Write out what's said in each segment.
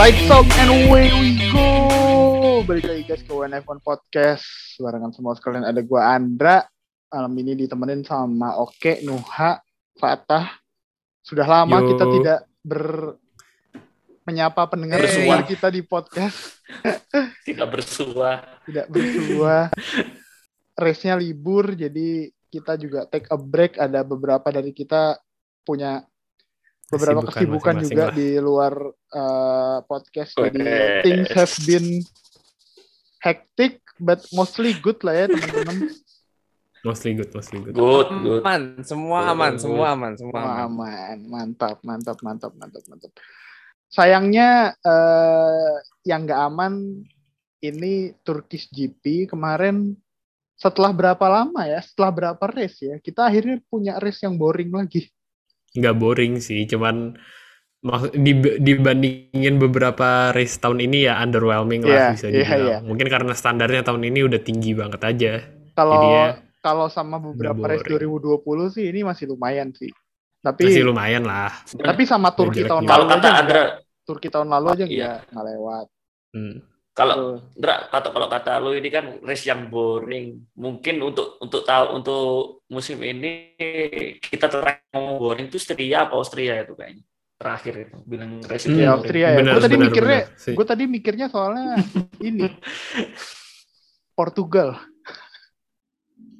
Lights out and away we go. Balik lagi guys ke WNF1 Podcast. Barengan semua sekalian ada gua Andra. Malam ini ditemenin sama Oke, Nuha, Fatah. Sudah lama Yo. kita tidak ber menyapa pendengar Hey. kita di podcast. tidak bersua. Tidak berdua. Race-nya libur jadi kita juga take a break. Ada beberapa dari kita punya beberapa Kesibukan kesibukan masing-masing juga lah. di luar uh, podcast. Jadi Wes. things have been hectic but mostly good lah ya teman-teman. Mostly good, mostly good. Good, good. aman, semua Good. aman, semua aman, semua aman. aman, mantap, mantap, mantap, mantap, mantap. Sayangnya eh, yang nggak aman ini Turkish GP kemarin setelah berapa lama ya? Setelah berapa race ya? Kita akhirnya punya race yang boring lagi. Nggak boring sih, cuman dibandingin beberapa race tahun ini ya underwhelming lah bisa iya, dibilang. iya. Mungkin karena standarnya tahun ini udah tinggi banget aja. Kalau Jadinya kalau sama beberapa race boring. 2020 sih ini masih lumayan sih. Tapi Masih lumayan lah. tapi sama Turki tahun lalu aja Turki tahun lalu aja Iya. nggak nggak lewat. Hmm. Kalau. Andra, kata kalau kata lu ini kan race yang boring. Mungkin untuk untuk tahu untuk musim ini kita terakhir ngomong boring itu Seria apa Austria itu kayaknya. Terakhir itu bilang race Hmm. itu Ya. Austria ya. Gue tadi benar, mikirnya, gue tadi mikirnya soalnya ini Portugal.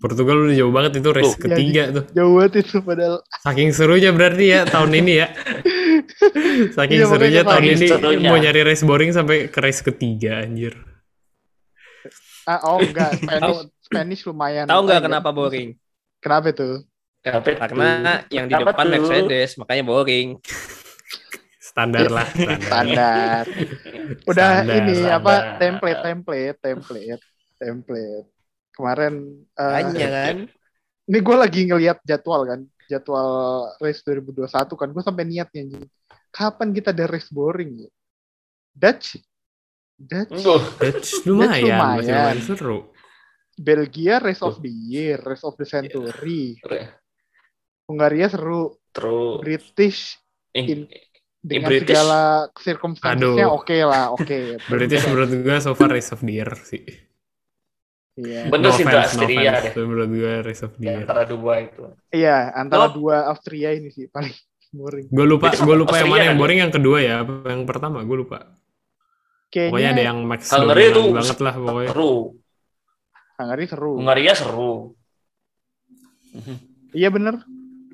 Portugal udah jauh banget itu race Tuh. ketiga tuh. Jauh banget itu padahal. Saking serunya berarti ya tahun ini ya. Saking Iya, serunya tahun ini serunya. mau nyari race boring sampai ke race ketiga anjir. Ah, oh enggak, Spanish, Spanish lumayan. Tahu nggak Lumayan. kenapa boring? Kenapa tuh? Apa itu? Karena yang di Apa depan tuh? Mercedes, makanya boring. Standar lah. Standar. Standar. Udah Standar, ini standar. apa template template template template. Kemarin eh, Hanya kan. ini gue lagi ngelihat jadwal kan, jadwal race 2021 kan. Gue sampai niatnya anjing. Kapan kita ada race boring ya? Dutch Dutch Dutch lumayan, lumayan. masih lumayan seru. Belgia race of the year, race of the century. Iya. Hungaria seru, terus British in- dengan British. segala circumstances-nya Aduh. oke lah, oke. British menurut gue so far race of the year sih. Iya. bener sih Andra, offense, no Austria. Tapi menurut gue race of the year. antara dua itu. Iya, antara Oh. dua Austria ini sih paling boring. Gue lupa, Itu gue lupa yang mana yang kan? boring yang kedua ya, apa yang pertama gue lupa. Kayaknya Pokoknya ada yang Max Hungary itu banget lah pokoknya. Seru. Hungary seru. Hungaria seru. Iya bener.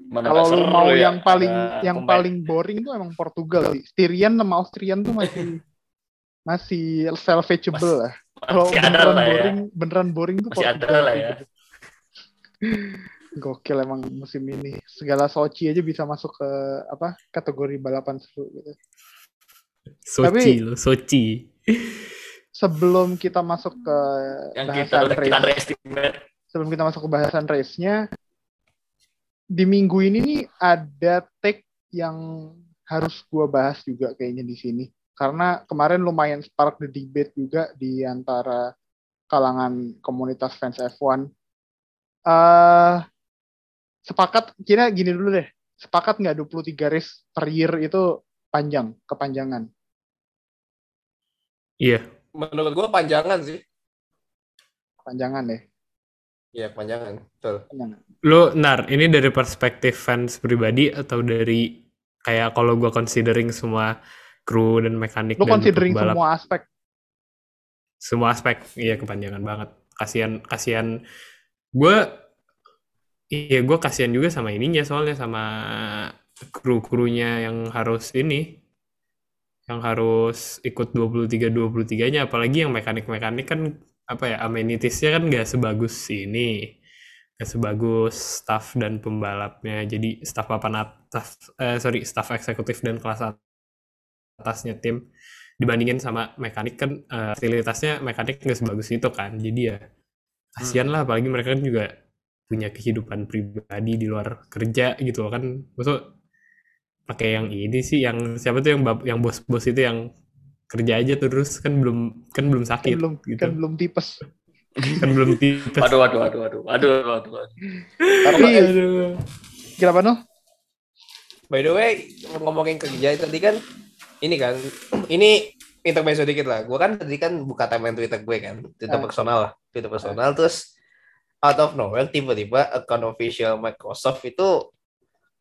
Mana Kalau lu seru mau ya? yang paling Ada yang pemain- paling boring tuh emang Portugal sih. Styrian sama Austrian tuh masih masih salvageable lah. Kalau ada beneran lah ya. boring, beneran boring tuh Masih ada Portugal lah sih. ya. Gokil emang musim ini. Segala Sochi aja bisa masuk ke apa kategori balapan seru gitu. Sochi Tapi- lo, Sochi. Sebelum kita masuk ke Yang kita bahasan kita race, underestimate. sebelum kita masuk ke bahasan race-nya, di minggu ini nih ada take yang harus gua bahas juga kayaknya di sini. Karena kemarin lumayan spark the debate juga di antara kalangan komunitas fans F1. eh sepakat, kira gini dulu deh. Sepakat nggak 23 race per year itu panjang, kepanjangan? Iya, Menurut gua panjangan sih. Kepanjangan deh. Iya, panjangan. Betul. Panjangan. lo nar ini dari perspektif fans pribadi atau dari kayak kalau gue considering semua kru dan mekanik Lu dan considering pembalap, semua aspek. semua aspek iya kepanjangan banget kasihan kasihan gue iya gue kasihan juga sama ininya soalnya sama kru krunya yang harus ini yang harus ikut 23 23 nya apalagi yang mekanik mekanik kan apa ya amenitiesnya kan gak sebagus ini gak sebagus staff dan pembalapnya. Jadi staff papan atas eh, sorry staff eksekutif dan kelas atasnya tim. Dibandingin sama mekanik kan eh, fasilitasnya mekanik nggak sebagus itu kan. Jadi ya kasihan lah. Apalagi mereka kan juga punya kehidupan pribadi di luar kerja gitu loh kan maksud pakai yang ini sih yang siapa tuh yang bab- yang bos-bos itu yang kerja aja terus kan belum kan belum Kan sakit belum, gitu kan belum tipes. kan belum tipes Waduh, waduh, waduh, waduh, waduh, waduh, waduh. Tapi Aduh. kenapa no? By the way, ngomongin kerja tadi kan ini kan ini intermezzo dikit lah. Gue kan tadi kan buka timeline Twitter gue kan, Twitter Ah. personal lah, Twitter personal. Terus out of nowhere tiba-tiba account official Microsoft itu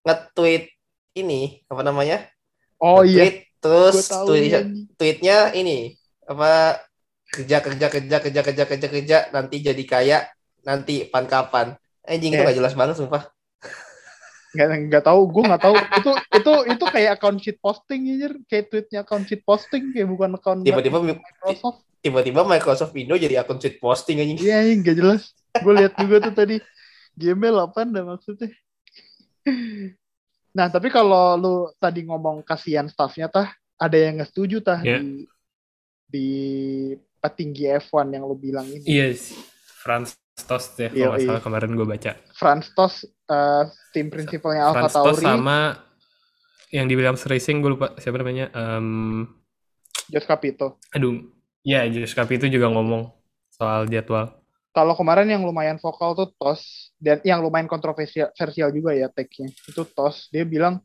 nge-tweet ini apa namanya? Oh iya, terus tweet- tweetnya ini. apa kerja kerja kerja kerja kerja kerja kerja nanti jadi kaya nanti pan kapan anjing itu Iya. gak jelas banget sumpah. Nggak nggak tahu gue nggak tahu. Itu itu itu kayak account sheet posting anjir. Kayak tweetnya account sheet posting kayak bukan account tiba-tiba Microsoft. tiba-tiba Microsoft Indo jadi akun tweet posting anjing. Iya anjing nggak jelas gue lihat juga tuh tadi Gmail apa dah maksudnya nah tapi kalau lu tadi ngomong kasihan staffnya tah ada yang nggak setuju tah Iya. di di petinggi F1 yang lu bilang ini Iya sih. Franz Tost ya, kalau nggak salah kemarin gue baca. Franz Tost eh, tim prinsipalnya Alfa Franz Tauri sama yang di Williams Racing gue lupa siapa namanya. Em, Jos Capito aduh, ya Josh Capi itu juga ngomong soal jadwal. Kalau kemarin yang lumayan vokal tuh Tos dan yang lumayan kontroversial versial juga ya tag-nya itu Tos dia bilang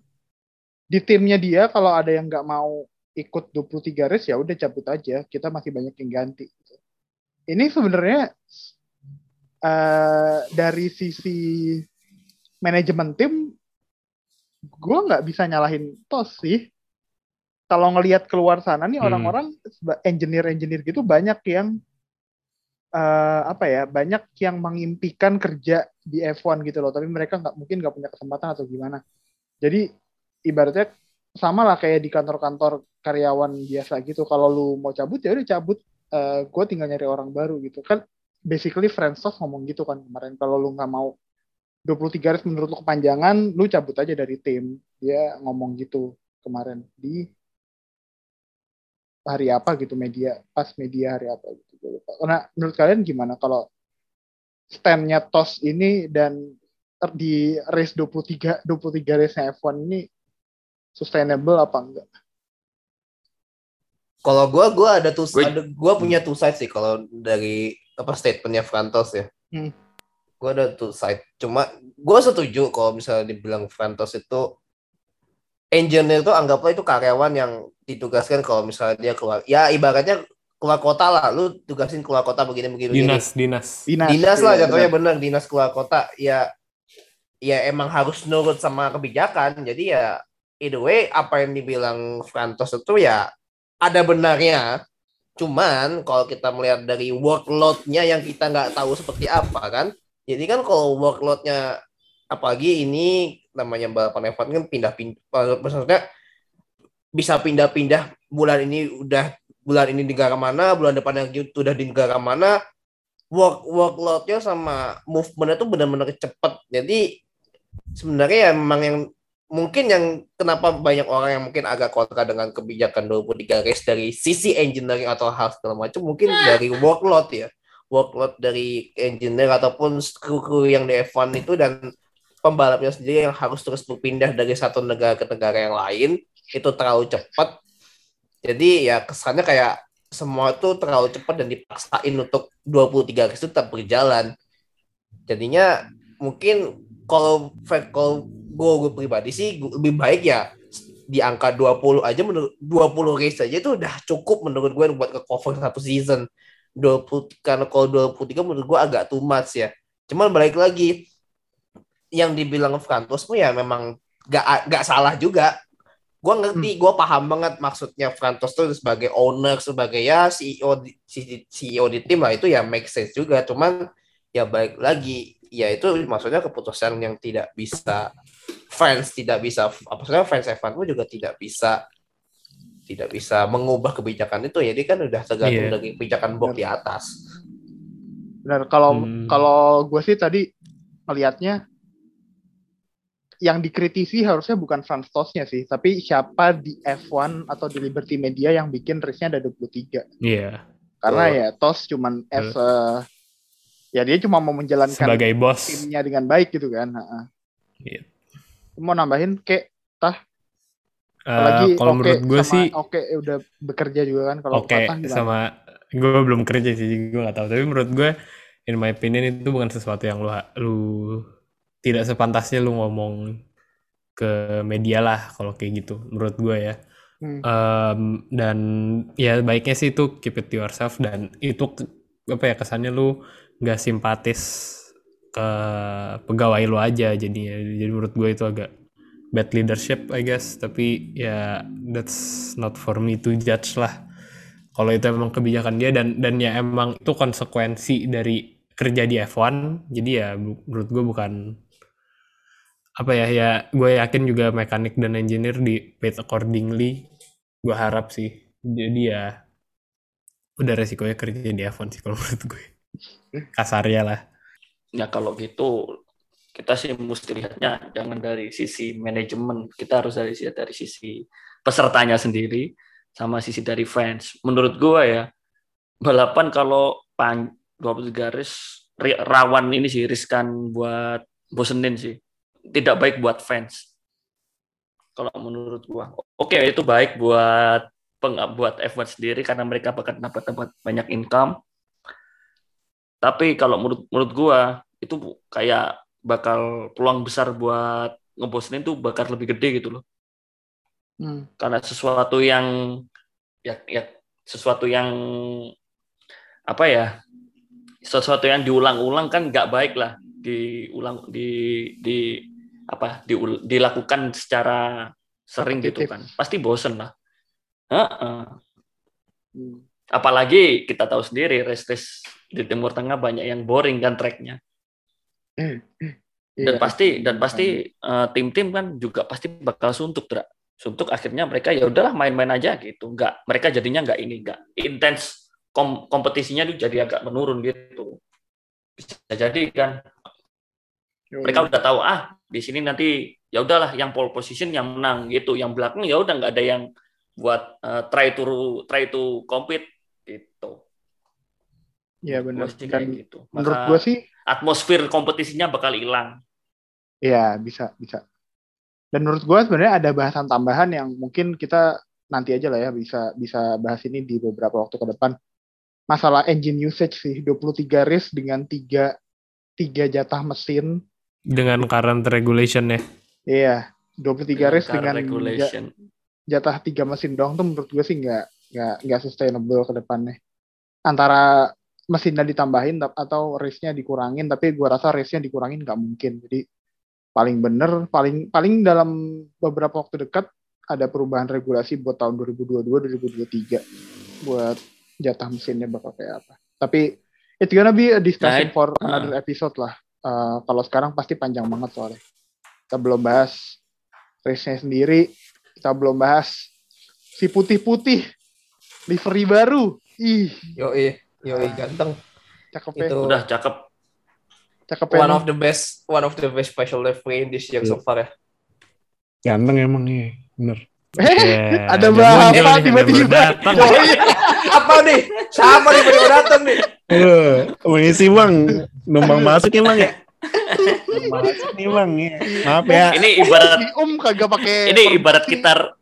di timnya dia kalau ada yang nggak mau ikut 23 race ya udah cabut aja kita masih banyak yang ganti. Ini sebenarnya eh, dari sisi manajemen tim gue nggak bisa nyalahin Tos sih. Kalau ngelihat keluar sana nih Hmm. orang-orang engineer-engineer gitu banyak yang eh, apa ya banyak yang mengimpikan kerja di F1 gitu loh tapi mereka nggak mungkin nggak punya kesempatan atau gimana. Jadi ibaratnya sama lah kayak di kantor-kantor karyawan biasa gitu. Kalau lu mau cabut ya udah cabut. Gue tinggal nyari orang baru gitu. Kan basically Francis ngomong gitu kan kemarin. Kalau lu nggak mau 23 race menurut lu kepanjangan lu cabut aja dari tim. Dia ngomong gitu kemarin di hari apa gitu media pas media hari apa gitu gue. Nah menurut kalian gimana kalau standnya TOS ini dan di race 23 23 race F1 ini sustainable apa enggak? kalau gua gua ada tuh Gue- ada punya two side sih kalau dari apa statementnya Frantos ya Hmm. gua ada two side cuma gua setuju kalau misalnya dibilang Frantos itu engineer itu anggaplah itu karyawan yang ditugaskan kalau misalnya dia keluar ya ibaratnya keluar kota lah lu tugasin keluar kota begini begini begini. Dinas, dinas. dinas lah ya, jatuhnya benar. benar dinas keluar kota ya ya emang harus nurut sama kebijakan jadi ya either way apa yang dibilang Frantos itu ya ada benarnya cuman kalau kita melihat dari workload-nya yang kita nggak tahu seperti apa kan jadi kan kalau workload-nya apalagi ini namanya balapan F1 kan pindah-pindah maksudnya bisa pindah-pindah bulan ini udah bulan ini di negara mana bulan depan yang udah di negara mana work workloadnya sama movementnya tuh benar-benar cepet. Jadi sebenarnya ya memang yang mungkin yang kenapa banyak orang yang mungkin agak kontra dengan kebijakan 23 race dari sisi engineering atau hal segala macam mungkin dari workload ya. Workload dari engineer ataupun kru-kru yang di F1 itu dan pembalapnya sendiri yang harus terus berpindah dari satu negara ke negara yang lain itu terlalu cepat jadi ya kesannya kayak semua itu terlalu cepat dan dipaksain untuk 23 race itu tetap berjalan. Jadinya mungkin kalau kalau gue gue pribadi sih gua- lebih baik ya di angka 20 aja menurut 20 race aja itu udah cukup menurut gue buat ke cover satu season. 20 karena kalau 23 menurut gue agak too much ya. Cuman balik lagi yang dibilang Frantos tuh ya memang gak gak salah juga. Gue ngerti, gue paham banget maksudnya Frantos tuh sebagai owner, sebagai ya CEO di, CEO di tim lah itu ya make sense juga. Cuman ya balik lagi, ya itu maksudnya keputusan yang tidak bisa fans tidak bisa apa maksudnya fans F1 pun juga tidak bisa tidak bisa mengubah kebijakan itu jadi kan udah tergantung Iya. dari kebijakan box di atas Benar kalau Hmm. kalau gue sih tadi melihatnya yang dikritisi harusnya bukan Franz Tosnya sih, tapi siapa di F1 atau di Liberty Media yang bikin race-nya ada 23. Iya. Karena Betul. ya Tos cuman as a- ya dia cuma mau menjalankan Sebagai bos. timnya dengan baik gitu kan. Iya. Mau nambahin kayak Eh, apalagi kalau oke menurut gue sama sih oke udah bekerja juga kan kalau oke gimana? sama gue belum kerja sih gue nggak tahu tapi menurut gue in my opinion itu bukan sesuatu yang lu lu tidak sepantasnya lu ngomong ke media lah kalau kayak gitu menurut gue ya. Hmm. Em, dan ya baiknya sih itu keep it to yourself dan itu apa ya kesannya lu nggak simpatis ke pegawai lu aja jadinya. Jadi menurut gue itu agak bad leadership I guess. Tapi ya that's not for me to judge lah kalau itu emang kebijakan dia. Dan dan ya emang itu konsekuensi dari kerja di F1 jadi ya menurut gue bukan apa ya ya gue yakin juga mekanik dan engineer di paid accordingly gue harap sih jadi ya udah resikonya kerja di F1 sih kalau menurut gue kasarnya lah Ya kalau gitu kita sih mesti lihatnya jangan dari sisi manajemen, kita harus dari sisi dari sisi pesertanya sendiri sama sisi dari fans. Menurut gua ya balapan kalau pan 20 garis ri- rawan ini sih riskan buat bosenin sih. Tidak baik buat fans. Kalau menurut gua. Oke, itu baik buat peng, buat F1 sendiri karena mereka bakal dapat dapat banyak income. Tapi kalau menurut menurut gua itu kayak bakal peluang besar buat ngebosenin tuh bakal lebih gede gitu loh. Hmm. Karena sesuatu yang ya, ya sesuatu yang apa ya? Sesuatu yang diulang-ulang kan nggak baik lah diulang di di apa diul- dilakukan secara sering gitu kan. Pasti bosen lah. Hmm. Apalagi kita tahu sendiri race-race di Timur Tengah banyak yang boring kan tracknya. dan Iya. pasti dan pasti eh, tim-tim kan juga pasti bakal suntuk Dra. suntuk akhirnya mereka ya udahlah main-main aja gitu nggak mereka jadinya nggak ini nggak intens kom- kompetisinya tuh jadi agak menurun gitu bisa jadi kan Yoi. mereka udah tahu ah di sini nanti ya udahlah yang pole position yang menang gitu yang belakang ya udah nggak ada yang buat eh, try to try to compete gitu Iya benar. Sih Dan gitu menurut gue sih atmosfer kompetisinya bakal hilang ya bisa bisa. Dan menurut gue sebenarnya ada bahasan tambahan yang mungkin kita nanti aja lah ya bisa bisa bahas ini di beberapa waktu ke depan. Masalah engine usage sih 23 race dengan tiga tiga jatah mesin. Dengan current regulation ya Iya, 23 race Car dengan regulation jatah tiga mesin doang tuh menurut gue sih nggak nggak nggak sustainable ke depannya. Antara mesinnya ditambahin atau race-nya dikurangin, tapi gue rasa race-nya dikurangin nggak mungkin. Jadi paling bener, paling paling dalam beberapa waktu dekat ada perubahan regulasi buat tahun 2022-2023 buat jatah mesinnya bakal kayak apa. Tapi it's gonna be a discussion Nah, for uh. another episode lah. Uh, kalau sekarang pasti panjang banget soalnya. Kita belum bahas race-nya sendiri, kita belum bahas si putih-putih livery baru. Ih, Yoi, yoi ganteng. cakep ya. Itu udah cakep Cakep ya. one of the best, one of the best special livery in this year so far ya. Ganteng emang iya, bener. Ya, ada muncul bapak nih, ada tiba-tiba. Apa nih? Siapa nih baru datang nih? Eh, mengisi bang, numpang masuk ya. Numpang masuk nih bang, ya. Maaf ya. ini ibarat Om kagak pakai ini ibarat kita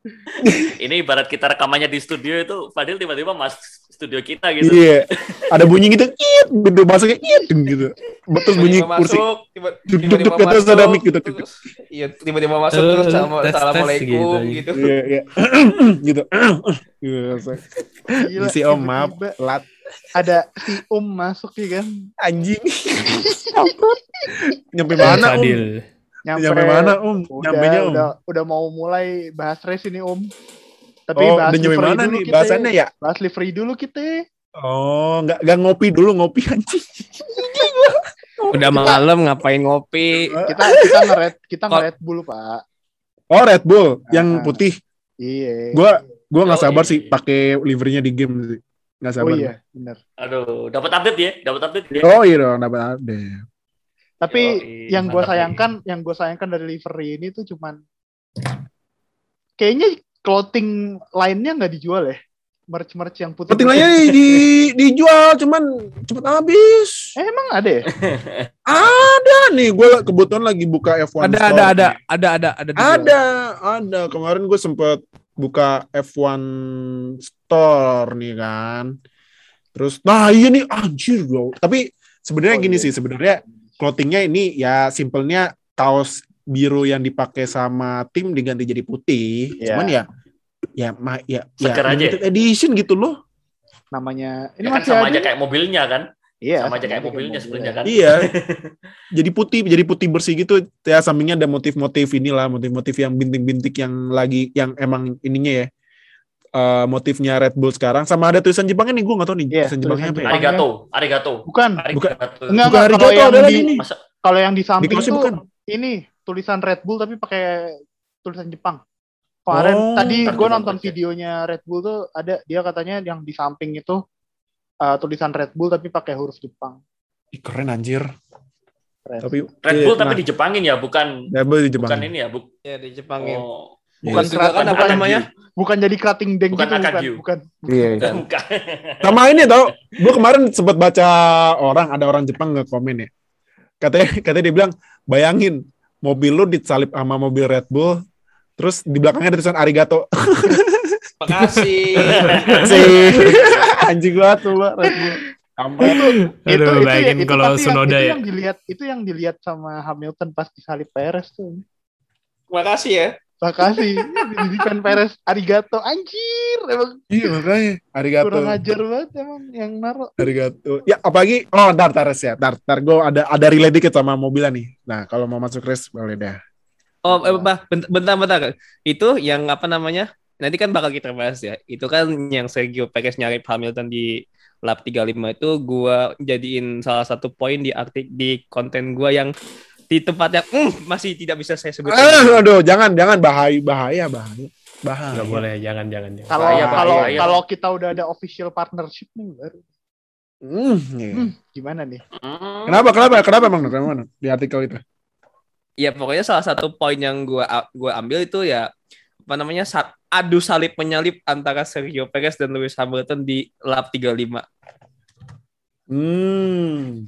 ini ibarat kita rekamannya di studio itu Fadil tiba-tiba masuk studio kita gitu Iya, ada bunyi gitu, kiet, gitu masuknya kiet gitu. Terus bunyi Tiba-tiba kursi. masuk, tiba- dekat atas masuk, ada mic gitu. terus- Iya, tiba-tiba masuk terus sama assalamualaikum gitu. gitu. Iya, iya. gitu. gitu. Gila, Si Om, maaf, lat Ada si Om masuk ya kan. anjing. Nyampe mana, Om? Nyampe, Nyampe mana, Om? Udah, Nyampe Om. udah, udah mau mulai bahas race ini Om. Tapi Oh, bahas livery mana dulu nih kita. bahasannya ya? Bahas livery dulu kita. Oh, nggak nggak ngopi dulu ngopi anjing. Udah malam ngapain ngopi? Kita kita ngeret kita ngeret bulu pak. Oh, Red Bull yang Ah. putih. Iya. Gua gua nggak Oh, sabar sih pakai liverynya di game sih. Nggak Oh sabar. iya, benar. aduh dapat update ya dapat update ya Oh iya dong, dapat ada. Tapi Yoi, yang gue sayangkan, yang gue sayangkan dari livery ini tuh cuman kayaknya clothing lainnya nggak dijual ya. Merch-merch yang putih. Pentingnya di, dijual cuman cepet habis. Eh, emang ada ya? Ada nih, gue kebetulan lagi buka F1 Ada Store ada ada ada ada ada. dijual. Ada, ada. Kemarin gue sempet buka F1 Store nih kan. Terus, nah iya nih anjir bro. Tapi sebenarnya Oh, gini iya. sih, sebenarnya clothingnya ini ya simpelnya kaos biru yang dipakai sama tim diganti jadi putih. Iya. Cuman ya ya ma, ya ya aja. limited edition gitu loh. namanya ini Ya kan masih sama ada. aja kayak mobilnya kan. iya, sama aja kayak mobilnya sebenarnya kan. Iya. jadi putih, jadi putih bersih gitu. Ya sampingnya ada motif-motif inilah, motif-motif yang bintik-bintik yang lagi yang emang ininya ya. eh, motifnya Red Bull sekarang sama ada tulisan Jepangnya nih gue nggak tahu nih Iya, tulisan Jepangnya apa ya? Arigato, arigato. Bukan, Bukan. Arigato. enggak, Bukan Arigato, yang ada di lagi nih. Masa kalau yang di samping kaosnya tuh bukan. ini tulisan Red Bull tapi pakai tulisan Jepang. Kemarin Oh. tadi gue gua nonton videonya Red Bull tuh ada dia katanya yang di samping itu uh, tulisan Red Bull tapi pakai huruf Jepang. Ih, keren anjir. Keren. Tapi Red iya, Bull tapi nah, di Jepangin ya, bukan Red Bull di Jepang. bukan ini ya, bu- Ya di Jepangin. oh, Bukan Terus juga kerat- kan apa bukan- namanya? Bukan jadi kerating deng Bukan gitu, bukan, bukan. Iya. iya. bukan. Sama ini tau, gue kemarin sempat baca orang, ada orang Jepang nge komen ya. Katanya, katanya dia bilang, bayangin mobil lu disalip sama mobil Red Bull, terus di belakangnya ada tulisan Arigato. Makasih. Si anjing banget tuh Red Bull. Sampai Aduh, bayangin itu kalau tapi yang- Sonoda itu ya. yang dilihat itu yang dilihat sama Hamilton pas disalip Perez tuh. Makasih ya. Makasih. di fan Perez arigato anjir emang iya makanya Arigato. kurang ajar banget emang yang naruh. Arigato. Ya apalagi, oh ntar, ntar ya, ntar, ntar gue ada ada relate dikit sama mobilnya nih. Nah kalau mau masuk race boleh dah. Oh, eh, bah, bent- bentar, bentar. Itu yang apa namanya? Nanti kan bakal kita bahas ya. Itu kan yang Sergio Perez nyari Hamilton di lap 35 itu gua jadiin salah satu poin di artik di konten gua yang di tempat yang mm, masih tidak bisa saya sebutkan. Eh, aduh, jangan, jangan bahaya, bahaya, bahaya, bahaya. Nggak boleh, jangan, jangan, jangan. Kalau Bahaya, kalau bahaya. kalau kita udah ada official partnership nih baru Hmm, iya. hmm, gimana nih? Hmm. Kenapa, kenapa, kenapa emang, kenapa di artikel itu? Ya pokoknya salah satu poin yang gua gua ambil itu ya apa namanya sa- adu salib menyalip antara Sergio Perez dan Lewis Hamilton di lap 35. Hmm,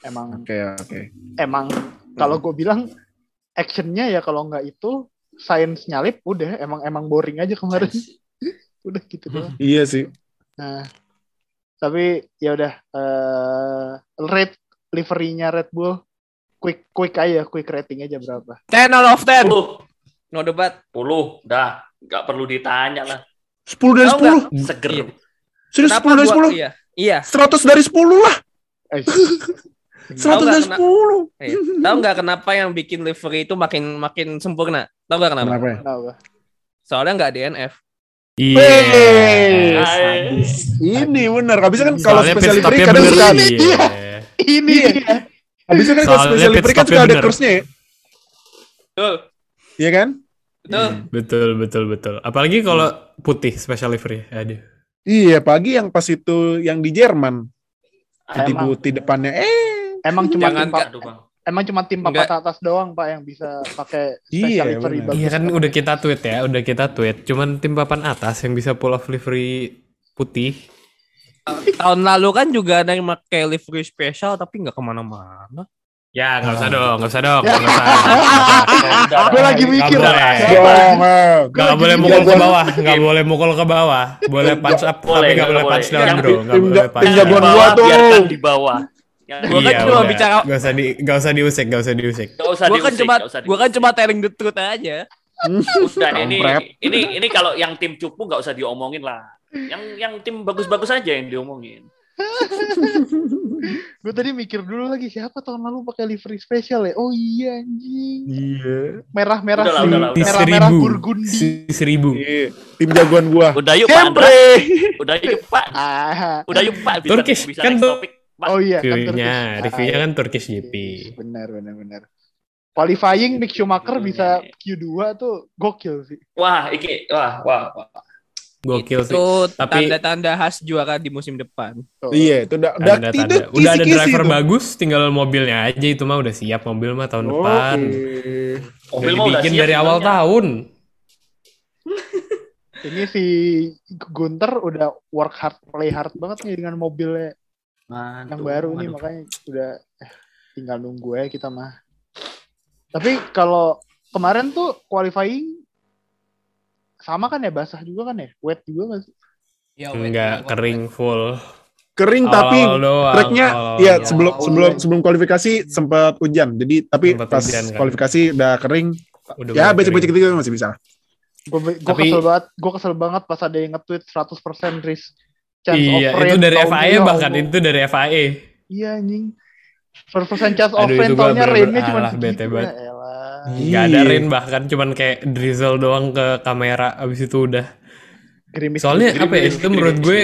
Emang oke, oke. emang kalau gue bilang actionnya ya kalau nggak itu science nyalip udah emang emang boring aja kemarin udah gitu doang. Iya sih. Nah, tapi ya udah eh rate liverynya Red Bull quick quick aja quick rating aja berapa? 10 out of 10. 10, No debat. 10, dah. Nggak perlu ditanya lah. 10 dari nggak? 10. Seger. Iya. Serius Kenapa 10 dari gua- 10? Iya. Iya. 100 dari 10 lah. Eh, 100 nggak dari kena- 10. Iya. Tahu nggak kenapa yang bikin livery itu makin makin sempurna? Tahu nggak kenapa? Kenapa ya? Soalnya nggak DNF. Iya. Hai. Ini bener. Habisnya kan kalau pit livery kadang bener suka sih. Iya. Ini Iya. Habisnya kan kalau pit livery kan suka ada kursnya ya. Betul. Iya kan? Betul. Betul, betul, betul. Apalagi kalau putih special livery. Aduh. Iya, pagi yang pas itu yang di Jerman. Putih depannya. Eh, emang cuma Jangan tim Aduh, Bang. emang cuma tim papat atas doang Pak yang bisa pakai Iya, special livery benar. bagus. Iya kan udah kita tweet ya, udah kita tweet. Cuman tim papan atas yang bisa pull off livery putih. Tahun lalu kan juga ada yang pakai livery special tapi nggak ke mana-mana. Ya nggak usah dong, nggak usah dong, nggak usah. Gue lagi mikir. Nggak boleh. eh. Mukul ke bawah, nggak boleh mukul ke bawah. Boleh punch up, Boleh, tapi nggak boleh punch down bro. Nggak boleh tim punch jagoan gua tuh. biarkan di bawah. Gua kan Iya, cuma udah. bicara- Nggak usah di, nggak usah diusik, nggak usah diusik. Nggak usah Gua kan diusik, cuma nggak usah gua kan cuma telling the truth aja. Udah ini ini ini kalau yang tim cupu nggak usah diomongin lah. Yang yang tim bagus-bagus aja yang diomongin. Gue tadi mikir dulu lagi siapa tahun lalu pakai livery special ya? Oh iya anjing. Iya. Merah-merah Udahlah, seri- udahlah, udahlah. merah-merah Seribu. burgundi. Si seribu. Iya. Tim jagoan gua. Udah yuk Pak. Udah yuk Pak. Ah. Udah yuk Pak. Bisa, Turkish, bisa kan next tuh. topic. Pak. Oh iya, kan Reviewnya, Turkish. reviewnya kan Turkish GP. Benar, benar, benar. Qualifying Mick Schumacher bisa Q2 tuh gokil sih. Wah, ini wah wah. wah. Gokil sih. Itu Tapi- tanda-tanda khas juara di musim depan. Tuh. Iya, itu udah udah tanda. Udah ada driver bagus, tinggal mobilnya aja itu mah udah siap mobil mah tahun depan. Oke. Mobil mah udah siap dari awal sebenarnya. tahun. Ini si Gunter udah work hard, play hard banget nih dengan mobilnya yang Aduh, baru nih aduh. makanya udah eh, tinggal nunggu ya kita mah. Tapi kalau kemarin tuh qualifying sama kan ya basah juga kan ya, wet juga nggak sih? Ya, Enggak kering full. kering tapi doang, tracknya awal-awal ya doang. sebelum sebelum sebelum kualifikasi sempat hujan. Jadi tapi pas hujan, kan. kualifikasi udah kering. Udah ya becek-becek gitu masih bisa. Gue kesel banget, gue kesel banget pas ada yang nge-tweet 100% risk chance Iya, of rain. itu dari FIA ya bahkan Allah. itu dari FIA. Iya anjing. 100% chance of Aduh, rain bener-bener rainnya cuma alah, bete segitu banget. ya. Gak ada Iya. rain bahkan cuman kayak drizzle doang ke kamera abis itu udah. Gerimis. Soalnya gerimis. apa ya itu menurut gue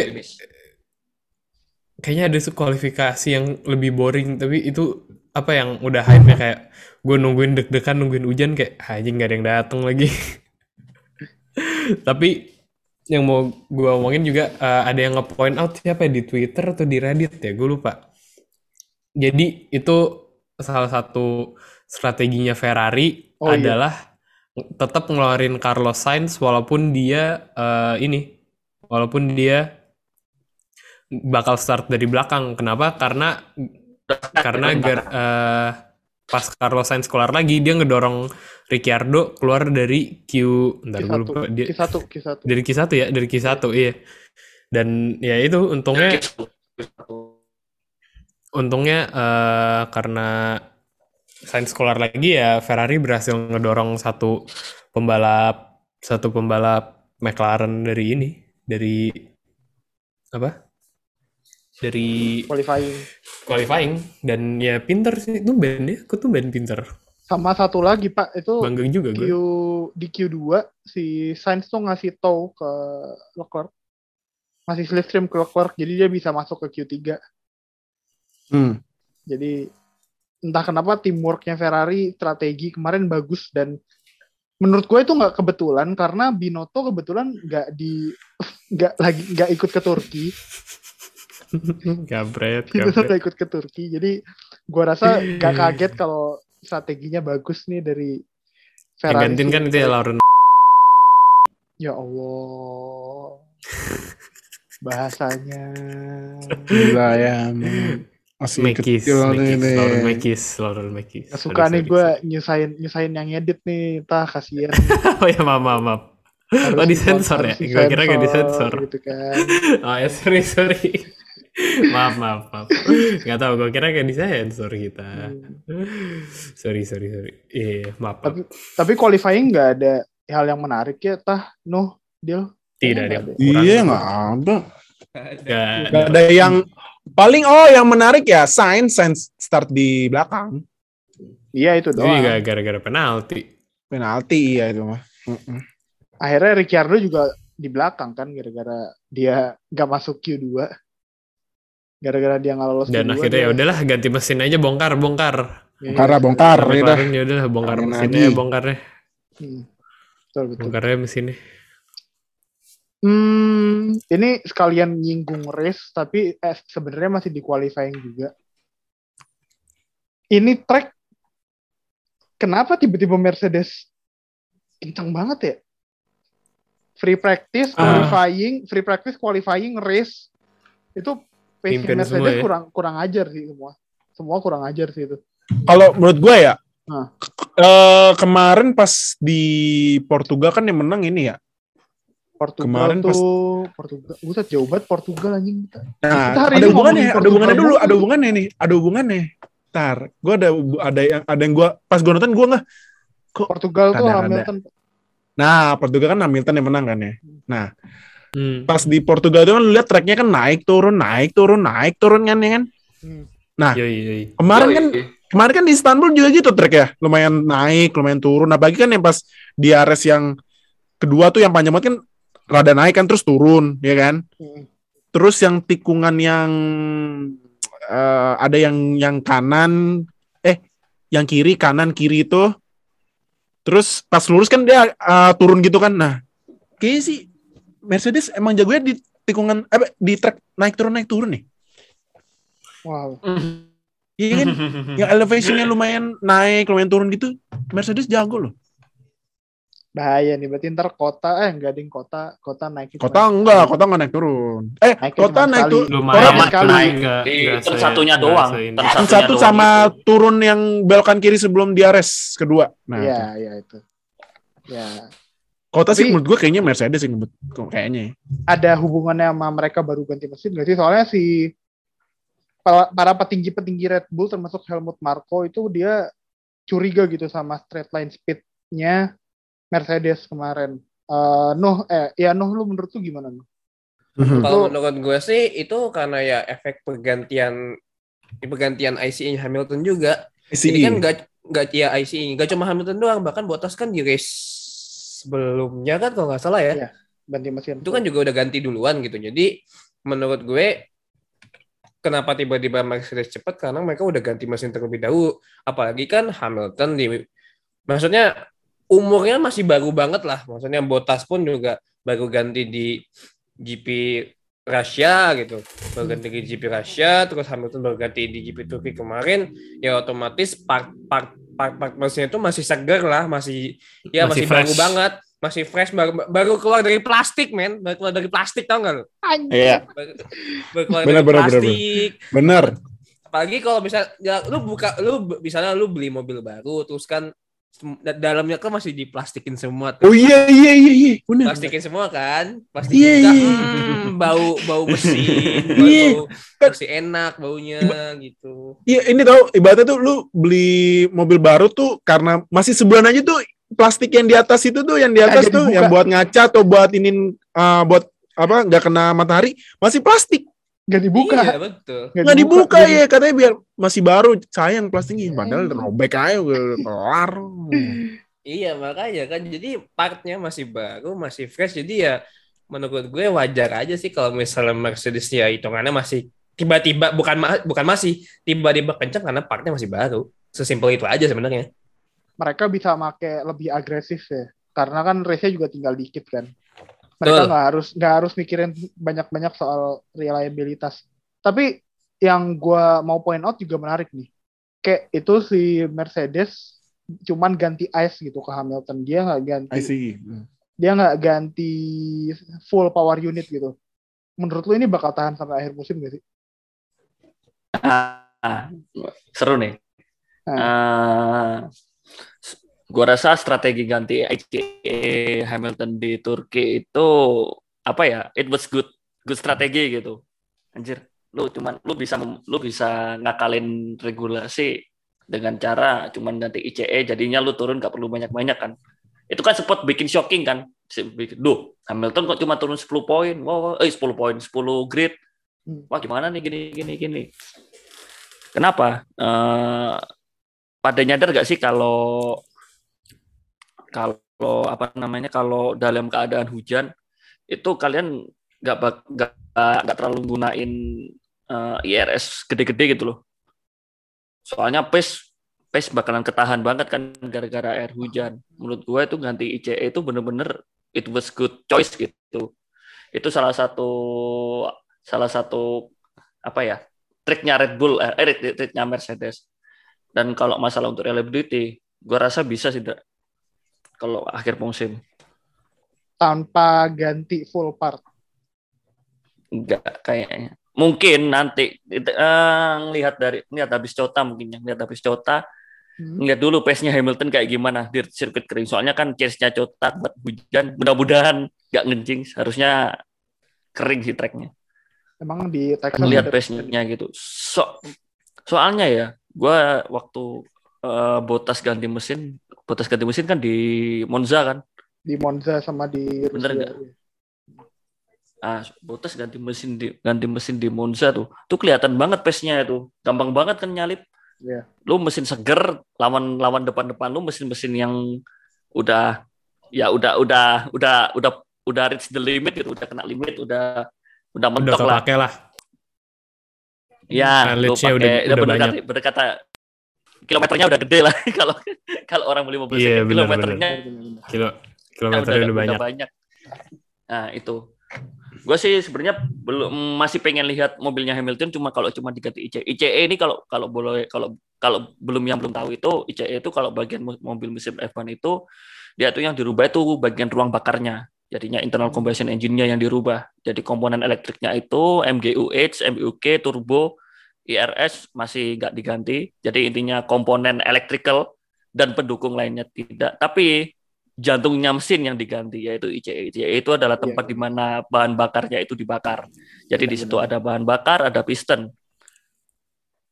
kayaknya ada kualifikasi yang lebih boring tapi itu apa yang udah hype-nya kayak gue nungguin deg-degan nungguin hujan kayak "Ah, anjing gak ada yang datang lagi. tapi yang mau gue omongin juga eh, ada yang nge-point out siapa ya di Twitter atau di Reddit ya gue lupa. Jadi itu salah satu strateginya Ferrari Oh, iya. adalah tetap ngeluarin Carlos Sainz walaupun dia eh, ini walaupun dia bakal start dari belakang. Kenapa? Karena karena gar- eh, pas Carlos Sainz keluar lagi dia ngedorong Ricciardo keluar dari Q bentar gue Q1, lupa dia Q1, Q1. dari Q1 ya? Dari Q1 iya. Dan ya itu untungnya untungnya eh, karena Sainz keluar lagi ya Ferrari berhasil ngedorong satu pembalap satu pembalap McLaren dari ini dari apa dari Qualifying. qualifying dan ya pinter sih itu band ya aku tuh band pinter Sama satu lagi Pak, itu bangga juga Q, gue di Q2 si Sainz tuh ngasih tow ke Leclerc. Masih slipstream ke Leclerc, jadi dia bisa masuk ke Q3. Hmm. Jadi entah kenapa teamworknya Ferrari strategi kemarin bagus dan menurut gue itu nggak kebetulan karena Binotto kebetulan nggak di nggak lagi nggak ikut ke Turki gabret gabret nggak ikut ke Turki jadi gue rasa nggak kaget kalau strateginya bagus nih dari yang Ferrari gantiin kan itu ya Lauren ya Allah bahasanya Gila ya. Masih Mekis, Mekis. Lauren Mekis, Lauren Mekis. Suka nih gue nyusahin nyusahin yang edit nih tah kasihan oh ya maaf maaf. maaf. oh disensor ya? harus Gue kira gak disensor. gitu kan Oh ya sorry sorry. Maaf maaf maaf. Gak tau gue kira kayak disensor kita. sorry sorry sorry. Iya maaf. maaf. Tapi- tapi qualifying nggak ada hal yang menarik ya tah Nuh deal Tidak nggak ada. Iya nggak ada. Nggak Nggak ada yang paling oh yang menarik ya Sainz Sainz start di belakang iya itu doang juga gara-gara penalti. penalti iya itu mah. Akhirnya Ricciardo juga di belakang kan gara-gara dia nggak masuk Q2 gara-gara dia nggak lolos Dan Q2 akhirnya dia- ya udahlah ganti mesin aja bongkar bongkar. Iya, Bongkar lah, bongkar Sampai ya ya udahlah bongkar mesinnya lagi. bongkarnya. Hmm. betul betul Bongkarnya mesinnya. Hmm, ini sekalian nyinggung race, tapi eh, sebenarnya masih di qualifying juga. Ini track, kenapa tiba-tiba Mercedes kencang banget ya? Free practice, Ah. qualifying, free practice, qualifying, race, itu Pimpin Mercedes semua ya. kurang kurang ajar sih semua. Semua kurang ajar sih itu. Kalau menurut gue ya, eh, kemarin pas di Portugal kan yang menang ini ya. Portugal Kemarin pas- tuh, Portugal, buset jauh banget Portugal anjing. Nah, Kita hari ada hubungannya, ada Portugal hubungannya dulu, ada hubungannya nih, ada hubungannya. Ntar, gue ada ada yang ada yang gue pas gue nonton gue nggak. Portugal tuh. Hamilton Nah, Portugal kan Hamilton yang menang kan ya. Nah, Hmm. pas di Portugal itu kan lu lihat tracknya kan naik turun naik turun naik turun kan ya kan. Hmm. Yoi, yoi. Kemarin Yoi. kan kemarin kan di Istanbul juga gitu track ya, lumayan naik, lumayan turun. Apalagi kan yang pas di Ares yang kedua tuh yang panjang banget kan rada naik kan terus turun, ya kan? Hmm. Terus yang tikungan yang eh, ada yang yang kanan, eh yang kiri kanan kiri itu, terus pas lurus kan dia eh, turun gitu kan. Nah, kayaknya sih Mercedes emang jagonya di tikungan, eh di track naik turun naik turun nih. Wow. Iya kan? yang elevationnya lumayan naik, lumayan turun gitu, Mercedes jago loh. Bahaya nih, berarti ntar kota, eh enggak ding kota, kota naikin. Kota enggak, kota enggak naik turun. Eh, Naikin kota naik turun. Lumayan Orang sekali. naik turn satunya doang. Turn satu doang sama gitu. turun yang belokan kiri sebelum di Ares kedua. Nah, Iya, iya itu. Ya, Kota sih Tapi- menurut gue kayaknya Mercedes sih menurut kayaknya. ya. ada hubungannya sama mereka baru ganti mesin nggak sih? Soalnya si para, petinggi-petinggi Red Bull termasuk Helmut Marko itu dia curiga gitu sama straight line speed-nya Mercedes kemarin. Eh Nuh, eh ya Nuh lu menurut lu gimana Nuh? Mhm. Kalau menurut gue sih itu karena ya efek pergantian pergantian ICE Hamilton juga. Si Ini kan nggak nggak ya ICE nggak cuma Hamilton doang, bahkan Bottas kan di race sebelumnya kan kalau nggak salah ya. Iya. Ganti mesin. Itu kan juga udah ganti duluan gitu. Jadi menurut gue kenapa tiba-tiba Mercedes cepat karena mereka udah ganti mesin terlebih dahulu. Apalagi kan Hamilton di maksudnya umurnya masih baru banget lah. Maksudnya Bottas pun juga baru ganti di GP Rusia gitu. Baru ganti di GP Rusia, terus Hamilton baru ganti di GP Turki kemarin. Ya otomatis part part part, part mesinnya itu masih segar lah, masih ya Masih masih, baru banget. Masih fresh baru baru keluar dari plastik, men. Baru keluar dari plastik tau gak lu? Iya, Baru, baru keluar Bener, dari bener, bener, plastik. bener. Apalagi kalau bisa ya, lu buka lu misalnya lu beli mobil baru terus kan dalamnya kan masih diplastikin semua tuh. Oh iya iya iya iya. Plastikin semua kan? Plastik Iya, juga, iya. hmm, bau bau mesin, bau, Iya. bau masih enak baunya gitu. Iya ini tau ibaratnya tuh lu beli mobil baru tuh karena masih sebulan aja tuh plastik yang di atas itu tuh yang di atas Nggak tuh dibuka. yang buat ngaca atau buat inin uh, buat apa nggak kena matahari masih plastik Nggak dibuka. Iya, betul. nggak dibuka Jadi- ya katanya biar masih baru sayang plastiknya padahal robek aja kelar Iya makanya kan jadi partnya masih baru masih fresh jadi ya menurut gue wajar aja sih kalau misalnya Mercedes ya hitungannya masih tiba-tiba bukan ma- bukan masih tiba-tiba kencang karena partnya masih baru sesimpel itu aja sebenarnya Mereka bisa make lebih agresif ya. Karena kan race-nya juga tinggal dikit kan. Mereka nggak harus nggak harus mikirin banyak-banyak soal reliabilitas. Tapi yang gua mau point out juga menarik nih. Kayak itu si Mercedes cuman ganti ice gitu ke Hamilton. Dia nggak ganti I see dia nggak ganti full power unit gitu. Menurut lu ini bakal tahan sampai akhir musim gak sih? Ah, seru nih. Ah. Eh, gua rasa strategi ganti ICE Hamilton di Turki itu apa ya? It was good, good strategi gitu. Anjir, lu cuman lu bisa lu bisa ngakalin regulasi dengan cara cuman ganti ICE jadinya lu turun gak perlu banyak-banyak kan. Itu kan sempat bikin shocking kan. Duh, Hamilton kok cuma turun 10 poin. Wow, wow, eh 10 poin, 10 grid. Hmm. Wah, gimana nih gini gini gini. Kenapa? Eh pada nyadar gak sih kalau kalau apa namanya kalau dalam keadaan hujan itu kalian nggak nggak terlalu gunain eh, IRS gede-gede gitu loh. Soalnya pace pace bakalan ketahan banget kan gara-gara air hujan. Menurut gue itu ganti ICE itu bener-bener it was good choice gitu. Itu salah satu salah satu apa ya triknya Red Bull eh trik- triknya Mercedes. Dan kalau masalah untuk reliability, gue rasa bisa sih. Kalau akhir musim. Tanpa ganti full part. Enggak kayaknya. Mungkin nanti eh, ngelihat dari lihat habis Cota mungkin ya, lihat habis Cota, Hmm. lihat dulu pace-nya Hamilton kayak gimana di sirkuit kering. Soalnya kan chase-nya Cota buat hujan, mudah-mudahan nggak ngencing, harusnya kering sih tracknya. Emang di Texas Lihat ada- pace-nya gitu. So, soalnya ya, gua waktu eh, Botas ganti mesin, Botas ganti mesin kan di Monza kan. di Monza sama di Bener Rusia. nggak? Ah, Bottas ganti mesin di ganti mesin di Monza tuh. Tuh kelihatan banget pace-nya itu. Gampang banget kan nyalip. Iya. Lu mesin seger lawan lawan depan-depan lu mesin-mesin yang udah ya udah udah udah udah udah reach the limit gitu, udah kena limit, udah udah Udah mentok lah. kepake lah. Ya, lu Mileage-nya pakai udah- udah udah berdekata, banyak. berdekata kilometernya udah gede lah kalau kalau orang beli mobil Iya, second, kilometernya Kilo, Ya, kilometernya udah, banyak. Nah itu, gue sih sebenarnya belum masih pengen lihat mobilnya Hamilton cuma kalau cuma diganti ICE. ICE ini kalau kalau boleh kalau kalau belum yang belum tahu itu ICE itu kalau bagian mo- mobil mesin F1 itu dia tuh yang dirubah itu bagian ruang bakarnya. Jadinya internal combustion engine-nya yang dirubah. Jadi komponen elektriknya itu MGUH, MBUK, turbo, IRS masih nggak diganti. Jadi intinya komponen electrical dan pendukung lainnya tidak. Tapi jantungnya mesin yang diganti yaitu ICE. ICE itu adalah tempat Iya. di mana bahan bakarnya itu dibakar. Jadi di situ ada bahan bakar, ada piston.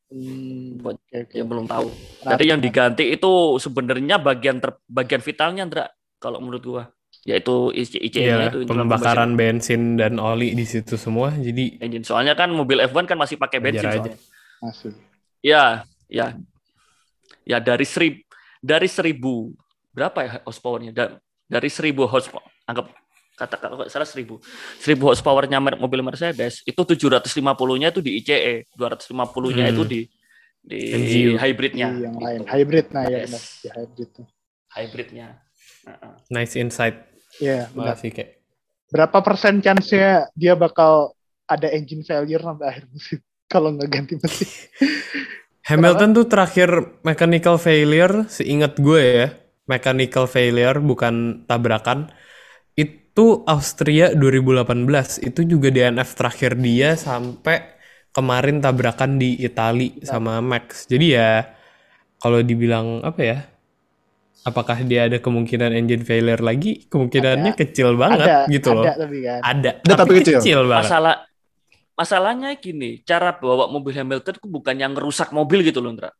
Hmm, Buat- oke, oke. Yang belum tahu. Jadi yang diganti itu sebenarnya bagian ter, bagian vitalnya, Ndra, kalau menurut gua, yaitu ICE-nya Iya, itu pembakaran bensin dan oli di situ semua. Jadi engine. Soalnya kan mobil F1 kan masih pakai bensin aja. soalnya. Masih. Ya, ya. Ya dari serib dari seribu berapa ya horsepowernya? Da- dari seribu horsepower, anggap kata kalau salah seribu seribu horsepowernya mobil Mercedes itu 750-nya itu di ICE, 250-nya Hmm. itu di di MGU. hybridnya. Di yang gitu. lain hybrid nah ya Yes. di hybrid. Hybridnya. Heeh. nice insight. Iya, benar. Makasih kayak. Berapa persen chance-nya dia bakal ada engine failure sampai akhir musim kalau nggak ganti mesin? Hamilton tuh terakhir mechanical failure, seingat gue ya, mechanical failure bukan tabrakan. Itu Austria 2018, itu juga DNF terakhir dia sampai kemarin tabrakan di Itali sama Max. Jadi ya kalau dibilang apa ya? Apakah dia ada kemungkinan engine failure lagi? Kemungkinannya Ada. kecil banget ada, gitu loh. ada tapi kan. Ada, Ada, tapi kecil. banget. Masalah masalahnya gini, cara bawa mobil Hamilton itu bukan yang ngerusak mobil gitu loh, Ndra.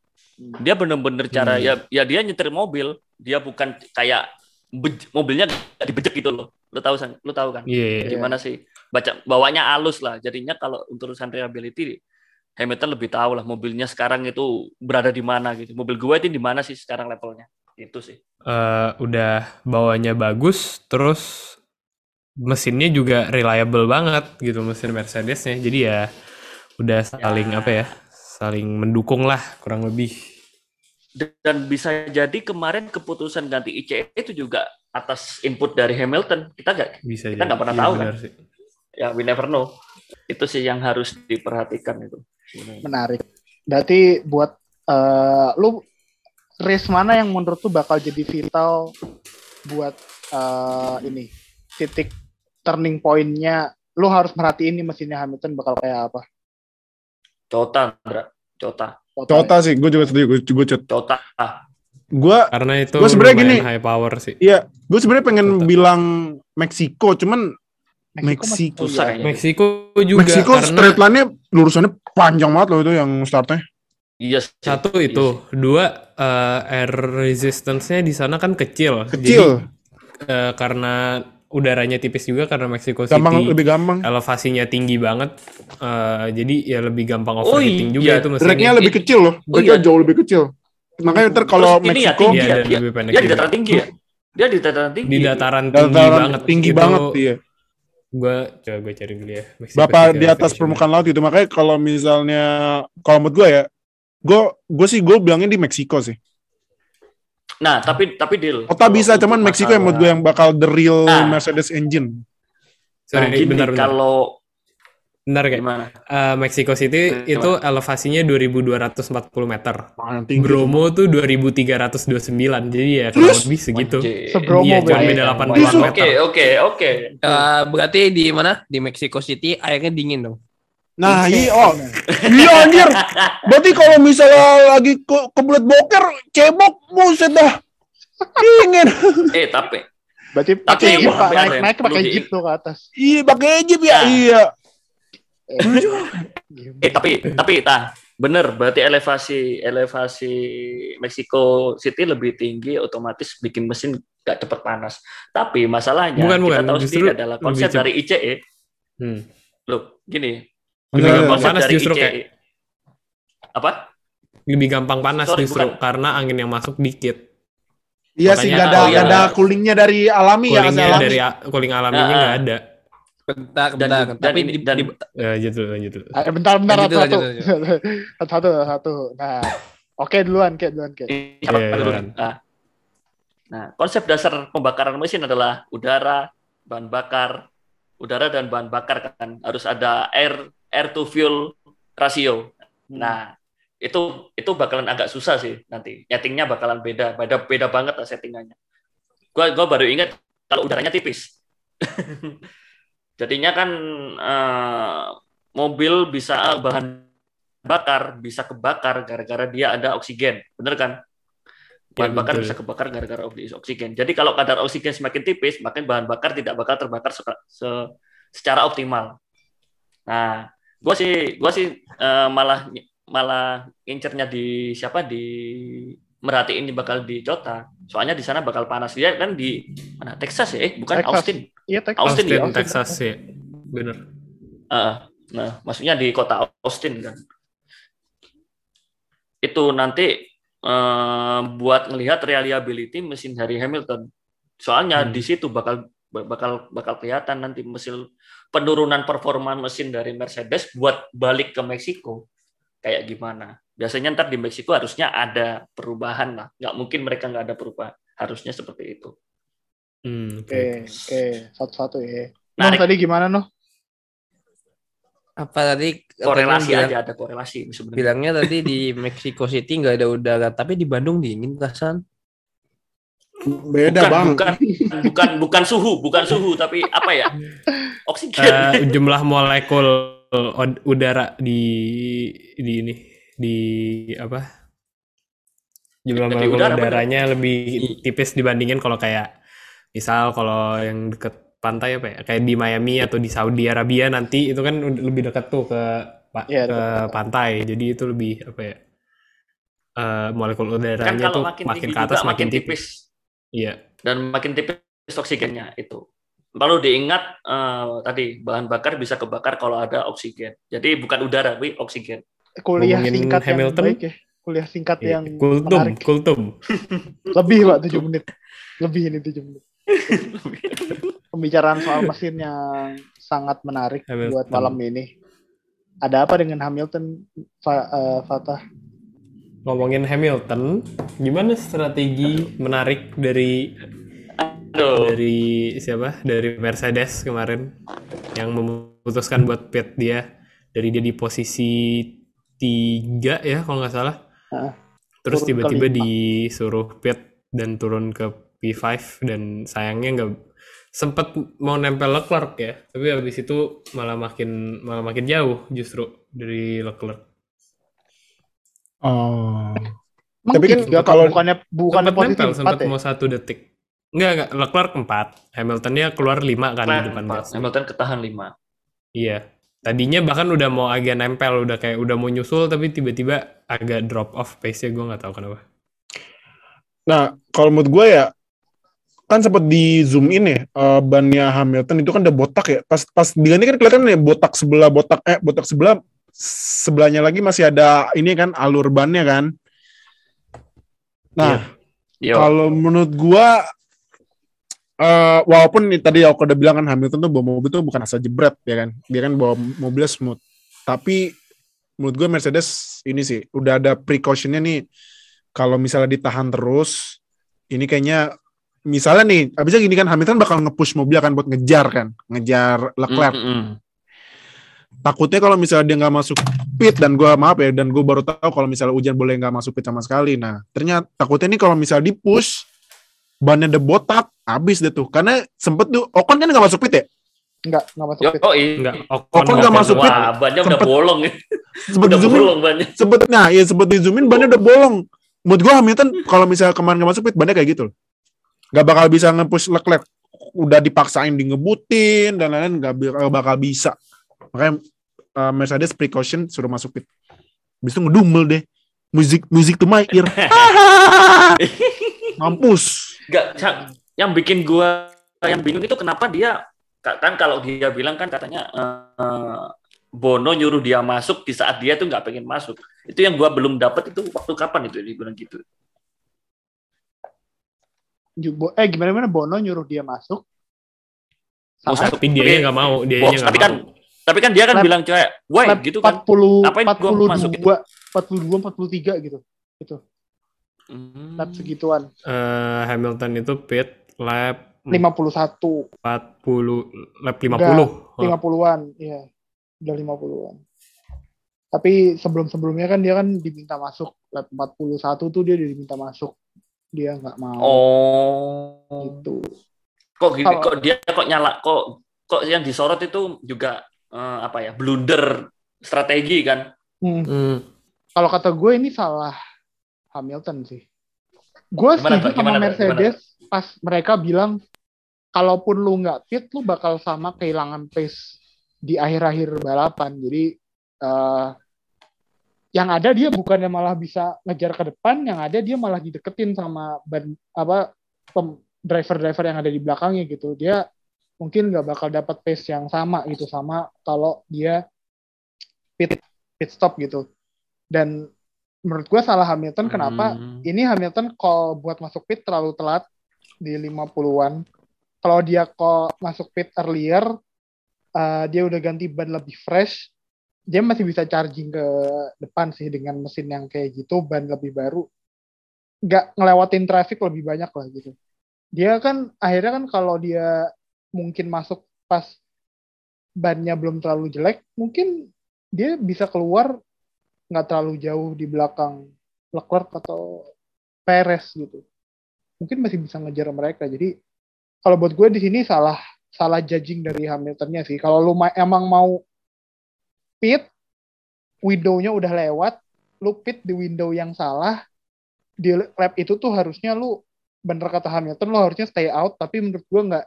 Dia bener-bener cara Hmm. ya ya dia nyetir mobil, dia bukan kayak bej- mobilnya dibejek gitu loh. Lu tahu San? Lu tahu kan? Iya, iya. Gimana sih? Baca bawanya halus lah. Jadinya kalau untuk urusan reliability Hamilton lebih tahu lah mobilnya sekarang itu berada di mana gitu. Mobil gue itu di mana sih sekarang levelnya? Itu sih. eh, udah bawanya bagus, terus mesinnya juga reliable banget gitu mesin Mercedesnya. Jadi ya udah saling Ya. apa ya, saling mendukung lah kurang lebih. Dan bisa jadi kemarin keputusan ganti ICE itu juga atas input dari Hamilton. Kita nggak Bisa Kita jadi. nggak pernah Iya, tahu, benar sih. ya we never know. Itu sih yang harus diperhatikan itu. Menarik. Berarti buat eh, lu race mana yang menurut lu bakal jadi vital buat eh, ini titik turning point-nya lu harus merhatiin nih mesinnya Hamilton bakal kayak apa. Cota, Ndra. Cota. Cota sih, gue juga setuju. Gue gue cut. Cota. Gue Karena itu Gua sebenarnya gini. high power sih. Iya, gue sebenarnya pengen Cota. bilang Meksiko, cuman Meksiko. Meksiko juga Meksiko karena straight line-nya lurusannya panjang banget loh itu yang startnya. Iya sih. satu Iya itu, dua eh, air resistance-nya di sana kan kecil. Jadi Kecil, eh, karena udaranya tipis juga karena Mexico City. gampang lebih gampang. elevasinya tinggi banget eh, jadi ya lebih gampang Oh overheating juga iya, itu mesinnya Drag-nya lebih kecil loh. Oh iya. jauh lebih kecil. Makanya ntar kalau ya, Meksiko tinggi Iya, ya, dan dia- lebih pendek Dia di juga. dataran tinggi ya? Dia di dataran tinggi. di dataran tinggi dataran banget tinggi Itu banget iya. gua coba gue cari dulu ya Mexico City di atas permukaan laut gitu. Makanya kalau misalnya kalau menurut gue ya, gue gue sih gue bilangnya di Meksiko sih. Nah, tapi tapi deal. Kota bisa, cuman Meksiko yang menurut gue yang bakal the real Nah. Mercedes engine. sorry Nah, gini, bentar bentar kalau bentar kayak gimana? Eh, Mexico City Gimana? itu elevasinya 2240 meter. Bromo tuh 2329 jadi ya kurang lebih segitu. Sebromo iya cuma beda 8 Oke, meter oke, oke. Eh, berarti di mana? Di Mexico City airnya dingin dong. Nah, iya, oh, iya anjir. Berarti kalau misalnya lagi ke kebelet boker, cebok, buset dah. Dingin. Eh, tapi Berarti Tapi pakai jeep Pak. naik naik pakai jeep tuh ke atas. Iya, pakai jeep ya. Nah. Iya. eh tapi tapi tah bener berarti elevasi elevasi Meksiko City lebih tinggi otomatis bikin mesin gak cepet panas. Tapi masalahnya Bukan, kita bukan. tahu sendiri adalah konsep dari ICE. Hmm. Loh, gini. Lebih gampang panas dari justru ICE. kayak Apa? lebih gampang panas Sorry, justru bukan. karena angin yang masuk dikit Iya Makanya- sih, nggak ada oh, iya. ada coolingnya dari alami ya, alami. dari cooling alaminya Nah, nggak ada Bentar, Dan- bentar. dan Tapi ini- di, dan- di- Eh, lanjut dulu lanjut dulu Ah, bentar bentar Lanjut, satu satu. lanjut, satu satu satu. Nah, oke duluan, Kek duluan, Kek. Iya, Iya, dulu. iya. Nah, nah, konsep dasar pembakaran mesin adalah udara, bahan bakar, udara dan bahan bakar kan harus ada air air to fuel ratio. Nah, itu itu bakalan agak susah sih nanti. Nyetingnya bakalan beda, beda beda banget lah settingannya. Gua gua baru ingat kalau udaranya tipis. Jadinya kan eh, mobil bisa bahan bakar bisa kebakar gara-gara dia ada oksigen, bener kan? bahan Ya, bakar betul. bisa kebakar gara-gara oksigen. Jadi kalau kadar oksigen semakin tipis, maka bahan bakar tidak bakal terbakar se- se- secara optimal. Nah, gue sih gue sih eh, malah malah incernya di siapa di merhatiin ini bakal di Jota. Soalnya di sana bakal panas. Dia kan di mana Texas ya? Eh, bukan Texas. Austin. Iya, Texas. Austin, Austin, ya, Austin. Texas ya. Bener. Heeh. nah, maksudnya di kota Austin kan. Itu nanti eh, buat ngelihat reliability mesin Harry Hamilton. Soalnya Hmm. di situ bakal bakal bakal kelihatan nanti mesin penurunan performa mesin dari Mercedes buat balik ke Meksiko kayak gimana. Biasanya ntar di Meksiko harusnya ada perubahan lah. Nggak mungkin mereka nggak ada perubahan. Harusnya seperti itu. Hmm, oke. Oke, satu-satu ya. Narik tadi gimana Noh? Apa tadi korelasi bilang- aja ada korelasi sebenarnya. Bilangnya tadi di Mexico City nggak ada udara, tapi di Bandung dingin Kasan. Beda bukan, bang. bukan bukan bukan suhu, bukan suhu tapi apa ya? Oksigen. Eh, jumlah molekul udara di di ini di apa? Jumlah Di molekul udara, bener. udaranya lebih tipis dibandingin kalau kayak misal kalau yang deket pantai apa ya? Kayak di Miami atau di Saudi Arabia nanti itu kan lebih dekat tuh ke Iya, ke dekat pantai. Jadi itu lebih apa ya? eh, molekul kan udaranya kalau tuh makin, makin ke atas makin tipis. Iya. dan makin tipis oksigennya itu. Perlu diingat eh, tadi bahan bakar bisa kebakar kalau ada oksigen. Jadi bukan udara, tapi oksigen. Kuliah Ngomongin singkat Hamilton. yang baik ya. Kuliah singkat Iya. yang kultum, menarik. kultum. Lebih, Pak, 7 menit. Lebih ini 7 menit. Pembicaraan soal mesin yang sangat menarik Hamilton. buat malam ini. Ada apa dengan Hamilton, Fa- eh, Fatah? Ngomongin Hamilton, gimana strategi menarik dari Aduh. dari siapa? Dari Mercedes kemarin yang memutuskan buat pit dia dari dia di posisi tiga ya kalau nggak salah. Heeh. Terus tiba-tiba disuruh pit dan turun ke P5 dan sayangnya nggak sempat mau nempel Leclerc ya, tapi habis itu malah makin malah makin jauh justru dari Leclerc. Oh. Emang Tapi kan tiga, Pak? kalau- bukannya posisi nempel, 4 sempat ya? mau satu detik. Enggak, enggak. Leclerc 4. Hamiltonnya keluar 5 kan di Nah, depan gas. Hamilton ketahan 5. Iya. Tadinya bahkan udah mau agak nempel, udah kayak udah mau nyusul, tapi tiba-tiba agak drop off pace-nya, gue nggak tahu kenapa. Nah, kalau menurut gue ya, kan sempat di zoom in ya, eh, bannya Hamilton itu kan udah botak ya. Pas pas dilihat kan kelihatan ya botak sebelah botak eh botak sebelah sebelahnya lagi masih ada ini kan alur bannya kan. Nah, Yo. kalau menurut gua eh walaupun nih tadi aku udah bilang kan Hamilton tuh bawa mobil tuh bukan asal jebret ya kan. Dia kan bawa mobilnya smooth. Tapi menurut gua Mercedes ini sih udah ada precautionnya nih kalau misalnya ditahan terus ini kayaknya misalnya nih abisnya gini kan Hamilton bakal nge-push mobil kan buat ngejar kan, ngejar Leclerc. Mm, mm, mm. Takutnya kalau misalnya dia nggak masuk pit dan gua maaf ya dan gue baru tahu kalau misalnya hujan boleh nggak masuk pit sama sekali. Nah ternyata takutnya nih kalau misalnya di push bannya udah botak habis deh tuh karena sempet tuh Ocon kan nggak masuk pit ya Enggak, enggak masuk Yo, pit. oh, iya. Enggak, Ocon nggak Ocon, masuk pit. Wah, bannya udah bolong ya. sempet Udah zoomin bolong bannya. sempet nah ya sempet di zoomin bannya udah bolong menurut gua Hamilton kalau misalnya kemarin nggak masuk pit bannya kayak gitu loh nggak bakal bisa nge-push Leclerc udah dipaksain di ngebutin dan lain-lain nggak bakal bisa makanya uh, Mercedes precaution suruh masuk pit Habis itu ngedumel deh musik musik to my ear mampus Enggak, Cak. yang bikin gua yang bingung itu kenapa dia kan kalau dia bilang kan katanya eh, Bono nyuruh dia masuk di saat dia tuh nggak pengen masuk. Itu yang gua belum dapat itu waktu kapan itu dia bilang gitu. Eh, gimana gimana Bono nyuruh dia masuk? Saat masuk. tapi dia nggak mau, dia nggak tapi mau. kan tapi kan dia kan Lap- bilang kayak, wah lap gitu kan. 40 Ngapain gua masuk 42 42 43 gitu. Itu. Hmm. Lap segituan. Eh, Hamilton itu pit lap 51, 40 lap 50. Oh, 50-an, iya. Udah 50-an. Tapi sebelum-sebelumnya kan dia kan diminta masuk lap 41 tuh dia diminta masuk. Dia nggak mau Oh. gitu. Kok gini, kok dia kok nyala kok kok yang disorot itu juga eh, apa ya? Blunder strategi kan. Hmm. Hmm. Kalau kata gue ini salah Hamilton sih. gue Gimana, setuju sama Gimana? Mercedes pas mereka bilang kalaupun lu nggak fit lu bakal sama kehilangan pace di akhir-akhir balapan jadi eh, yang ada dia bukannya malah bisa ngejar ke depan yang ada dia malah dideketin sama ban apa driver-driver yang ada di belakangnya gitu dia mungkin nggak bakal dapat pace yang sama gitu sama kalau dia pit pit stop gitu dan menurut gue salah Hamilton kenapa Hmm. ini Hamilton call buat masuk pit terlalu telat di 50-an. Kalau dia call masuk pit earlier, uh, dia udah ganti ban lebih fresh, dia masih bisa charging ke depan sih dengan mesin yang kayak gitu, ban lebih baru. Nggak ngelewatin traffic lebih banyak lah gitu. Dia kan akhirnya kan kalau dia mungkin masuk pas bannya belum terlalu jelek, mungkin dia bisa keluar nggak terlalu jauh di belakang Leclerc atau Perez gitu. Mungkin masih bisa ngejar mereka. Jadi kalau buat gue di sini salah salah judging dari Hamiltonnya sih. Kalau lu ma- emang mau pit, window-nya udah lewat, lu pit di window yang salah, di lap itu tuh harusnya lu bener kata Hamilton lu harusnya stay out tapi menurut gue nggak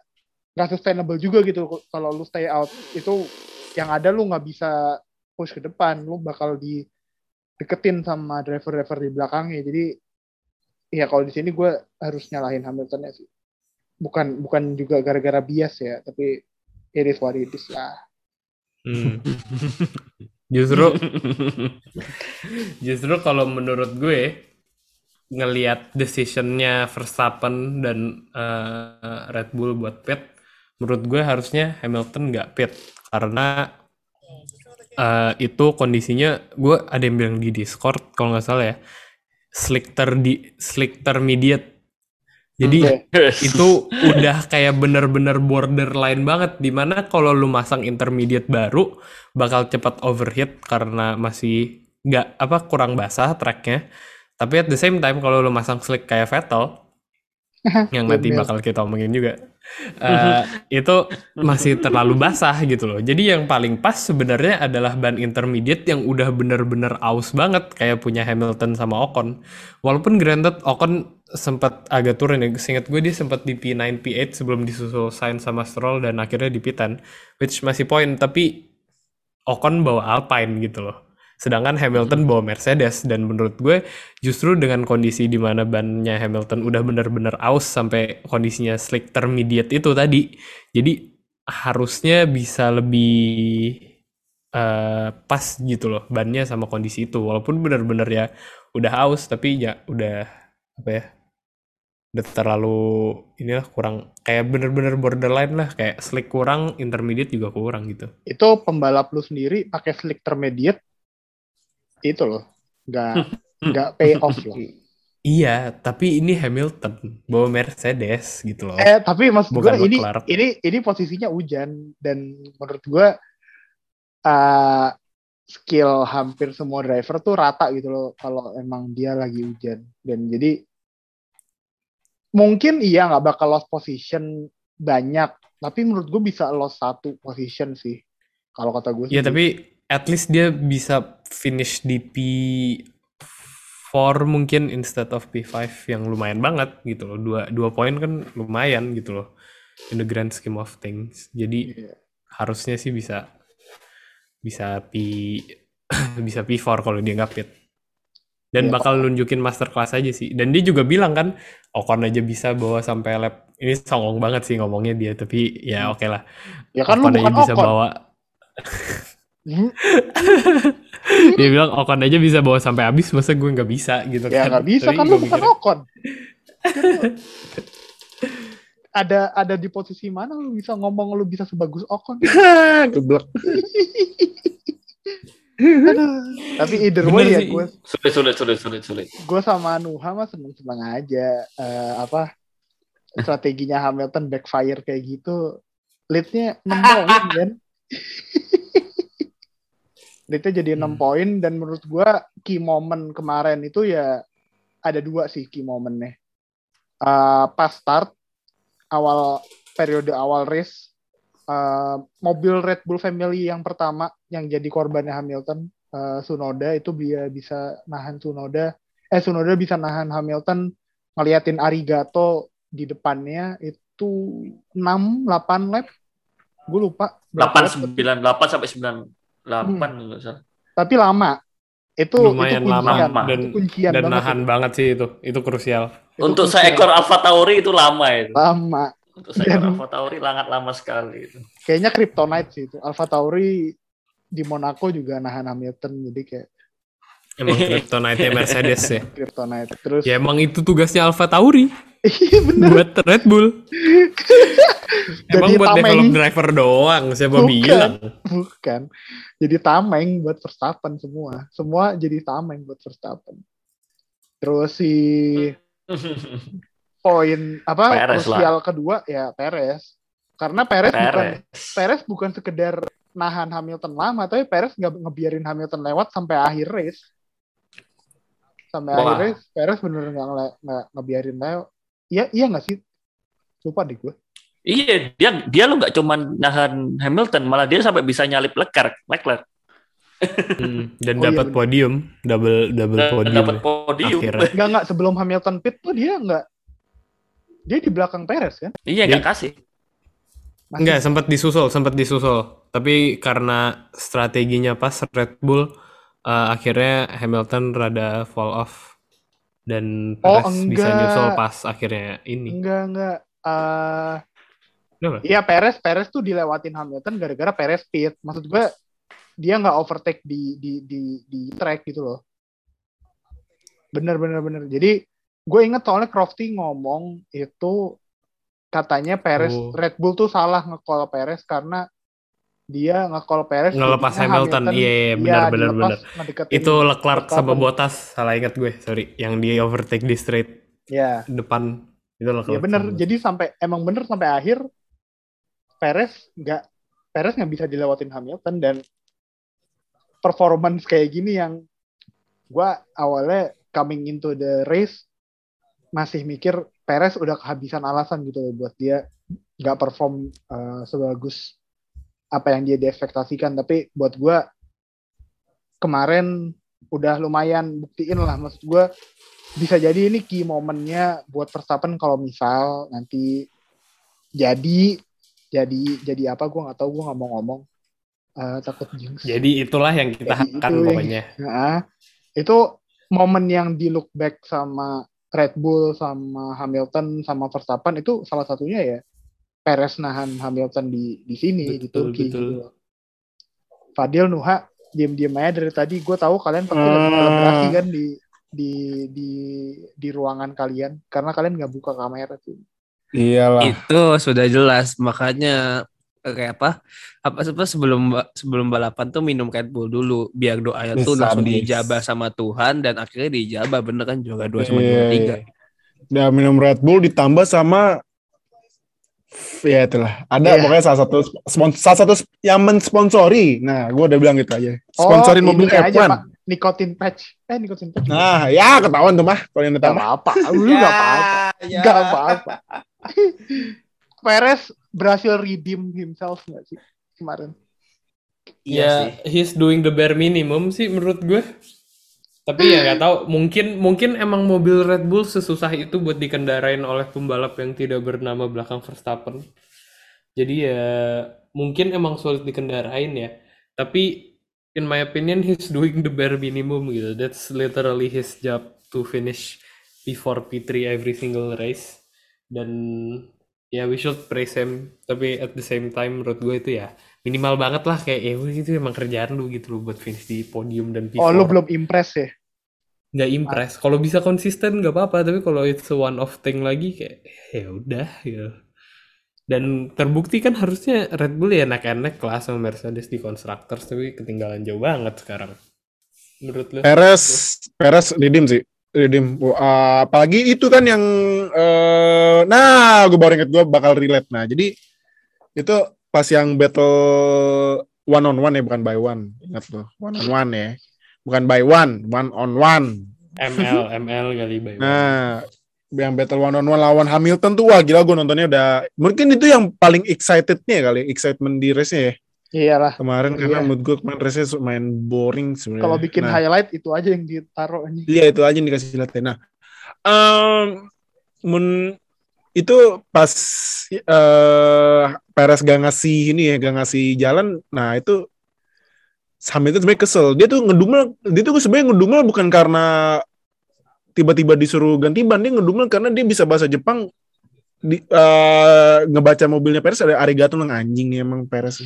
nggak sustainable juga gitu. Kalau lu stay out itu yang ada lu nggak bisa push ke depan. Lu bakal di deketin sama driver-driver di belakangnya. Jadi ya kalau di sini gue harus nyalahin Hamiltonnya sih. Bukan bukan juga gara-gara bias ya tapi it is what it is lah. Hmm. Justru justru kalau menurut gue ngelihat decisionnya Verstappen dan eh, Red Bull buat pit, menurut gue harusnya Hamilton nggak pit karena eh, itu kondisinya gue ada yang bilang di Discord kalau nggak salah ya slick ter di slick intermediate. Jadi Oke. itu udah kayak bener-bener borderline banget di mana kalau lu masang intermediate baru bakal cepat overheat karena masih nggak apa kurang basah tracknya tapi at the same time kalau lu masang slick kayak Vettel yang nanti bakal kita omongin juga. Eh, itu masih terlalu basah gitu loh. Jadi yang paling pas sebenarnya adalah ban intermediate yang udah bener-bener aus banget kayak punya Hamilton sama Ocon. Walaupun granted Ocon sempat agak turun ya. Seingat gue dia sempat di P9 P8 sebelum disusul Sainz sama Stroll dan akhirnya di P10 which masih poin. Tapi Ocon bawa Alpine gitu loh sedangkan Hamilton bawa Mercedes. Dan menurut gue justru dengan kondisi di mana bannya Hamilton udah bener-bener aus sampai kondisinya slick intermediate itu tadi jadi harusnya bisa lebih eh, pas gitu loh bannya sama kondisi itu. Walaupun bener-bener ya udah aus tapi ya udah apa ya udah terlalu inilah kurang kayak bener-bener borderline lah. Kayak slick kurang intermediate juga kurang gitu. Itu pembalap lu sendiri pakai slick intermediate itu loh. Nggak nggak pay off loh. Iya tapi ini Hamilton bawa Mercedes gitu loh. Eh tapi maksud gue ini ini ini posisinya hujan. Dan menurut gue uh, skill hampir semua driver tuh rata gitu loh kalau emang dia lagi hujan. Dan jadi mungkin iya nggak bakal lost position banyak. Tapi menurut gue bisa lost satu position sih kalau kata gue Iya tapi at least dia bisa finish di P4 mungkin instead of P5 yang lumayan banget gitu loh. Dua, dua poin kan lumayan gitu loh. In the grand scheme of things. Jadi Iya. harusnya sih bisa bisa P bisa P4 kalau dia nggak pit. Dan Iya, bakal nunjukin masterclass aja sih. Dan dia juga bilang kan, Ocon aja bisa bawa sampai lap. Ini songong banget sih ngomongnya dia, tapi ya oke lah. ya kan lu Ocon aja bukan bisa Ocon bawa Hmm, dia bilang Ocon aja bisa bawa sampai habis masa gue nggak bisa? Gitu ya kan. nggak bisa Tapi kan lu bukan Ocon ada ada di posisi mana lu bisa ngomong lu bisa sebagus Ocon Geblek. Tapi either Bener way ya gue sulit sulit sulit sulit sulit. gue sama Nuha mah seneng seneng aja. Eh, apa strateginya Hamilton backfire kayak gitu leadnya 6 poin kan leadnya jadi 6 Hmm. poin dan menurut gue key moment kemarin itu ya ada dua sih key momennya Eh, pas start awal periode awal race eh, mobil Red Bull Family yang pertama yang jadi korbannya Hamilton eh, Sunoda itu dia bisa nahan Sunoda eh Sunoda bisa nahan Hamilton ngeliatin Arigato di depannya itu 6 8 lap. Gue lupa. berapa lap. 8 9 8 sampai 9 8 nggak salah. Tapi lama. Itu Lumayan itu kuncian. lama dan itu kuncian dan banget nahan itu. banget sih itu. Itu krusial. Itu Untuk kuncian. seekor Alpha Tauri itu lama itu. lama. Untuk seekor Dan- Alpha Tauri sangat lama sekali itu. Kayaknya Kryptonite sih itu. Alpha Tauri di Monaco juga nahan Hamilton jadi kayak Emang kryptonite Mercedes ya. Kryptonite. Terus Ya emang itu tugasnya Alfa Tauri iya bener. buat Red Bull. emang Jadi buat tameng. develop driver doang, siapa Bukan. bilang? Bukan. Jadi tameng buat Verstappen semua. Semua jadi tameng buat Verstappen. Terus si poin apa Perez lah. krusial kedua ya Perez. Karena Perez, bukan Perez. Perez bukan sekedar nahan Hamilton lama, tapi Perez nggak ngebiarin Hamilton lewat sampai akhir race. Sampai Wah. akhir race, Perez bener nggak nggak ngebiarin lewat. Iya iya nggak sih? Lupa deh gue. Iya, dia dia lo nggak cuman nahan Hamilton, malah dia sampai bisa nyalip Leclerc, Leclerc. Hmm, dan Oh, iya, dapat bener. podium, double double Dan podium. dapat podium. akhirnya. Nggak nggak sebelum Hamilton pit tuh dia nggak dia di belakang Perez kan? Iya, nggak kasih. Masih- Enggak, sempat disusul, sempat disusul. Tapi karena strateginya pas Red Bull eh, akhirnya Hamilton rada fall off dan Oh, Perez bisa nyusul pas akhirnya ini. Enggak, enggak. Kenapa? iya, Perez, Perez tuh dilewatin Hamilton gara-gara Perez pit. Maksud gue, dia nggak overtake di, di, di, di track gitu loh. Bener, bener, bener. Jadi, gue inget soalnya Crofty ngomong itu katanya Perez, Oh. Red Bull tuh salah nge-call Perez karena dia nge-call Perez. Ngelepas Hamilton. Iya, iya, benar, benar, dilepas benar. Itu Leclerc sama. Bottas, salah ingat gue, sorry. Yang dia overtake di straight Ya, depan itu Leclerc. ya sama Bottas. Jadi sampai, emang bener sampai akhir Perez nggak Perez nggak bisa dilewatin Hamilton dan performance kayak gini yang gua awalnya coming into the race masih mikir Perez udah kehabisan alasan gitu loh buat dia nggak perform uh, sebagus apa yang dia diekspektasikan. Tapi buat gua kemarin udah lumayan buktiin lah. Maksud gua bisa jadi ini key momennya buat Verstappen kalau misal nanti jadi jadi jadi apa gua nggak tahu gua nggak mau ngomong. Eh, takut jinx. Jadi itulah yang kita harapkan itu yang- pokoknya. Nah, itu momen yang di look back sama Red Bull sama Hamilton sama Verstappen itu salah satunya ya Perez nahan Hamilton di di sini di Betul, Turki betul. gitu. Fadil Nuha diam-diam aja dari tadi gue tahu kalian pasti lagi Hmm. selebrasi kan di di di di ruangan kalian karena kalian nggak buka kamera sih. Iyalah. Itu sudah jelas, makanya eh, kayak apa? Apa apa sebelum sebelum balapan tuh minum Red Bull dulu biar doanya tuh langsung dijabah sama Tuhan dan akhirnya dijabah bener kan juga dua sama Iya, dua iya. tiga. Udah minum Red Bull ditambah sama ya itulah. Ada Iya. pokoknya salah satu spons salah satu yang mensponsori. Nah, gue udah bilang gitu aja. Sponsorin Oh, mobil ini aja, F1. Pak. Nikotin patch. Eh, nikotin patch. Nah, ya ketahuan tuh mah kalau yang Gak ditambah. apa-apa. Lu gak apa-apa. ya. Gak apa-apa. Perez berhasil redeem himself gak sih kemarin? Iya ya, sih. he's doing the bare minimum sih menurut gue. Tapi ya nggak tahu, mungkin mungkin emang mobil Red Bull sesusah itu buat dikendarain oleh pembalap yang tidak bernama belakang Verstappen. Jadi ya mungkin emang sulit dikendarain ya. Tapi in my opinion he's doing the bare minimum gitu. That's literally his job to finish before P3 every single race. Dan ya we should praise him. Tapi at the same time menurut gue itu ya minimal banget lah kayak ya itu emang kerjaan lu gitu loh buat finish di podium dan P4 Oh, lu belum impress ya? nggak impress kalau bisa konsisten nggak apa-apa tapi kalau it's a one off thing lagi kayak ya udah gitu dan terbukti kan harusnya Red Bull ya naik-naik kelas sama Mercedes di constructors tapi ketinggalan jauh banget sekarang menurut lu Perez, Perez redeem sih. Redeem. Wah, apalagi itu kan yang nah, gue baru inget gue bakal relate. Nah, jadi itu pas yang battle one on one ya bukan by one. Ingat tuh, one on one ya. Bukan by one, one on one. ML ML kali by Nah, yang battle one on one lawan Hamilton tuh wah gila gue nontonnya udah mungkin itu yang paling excitednya kali excitement di race-nya ya Iyalah. kemarin Iya. karena menurut gue kemarin race-nya main boring sebenarnya. Kalau bikin Nah, highlight itu aja yang ditaruh ini. Iya itu aja yang dikasih lihat. Nah, em, men itu pas eh Perez gak ngasih ini ya, gak ngasih jalan. Nah, itu Hamilton sebenarnya kesel. Dia tuh ngedumel, dia tuh sebenarnya ngedumel bukan karena tiba-tiba disuruh ganti ban, dia ngedumel karena dia bisa bahasa Jepang di, eh, ngebaca mobilnya Perez ada arigato nang anjing nih emang Perez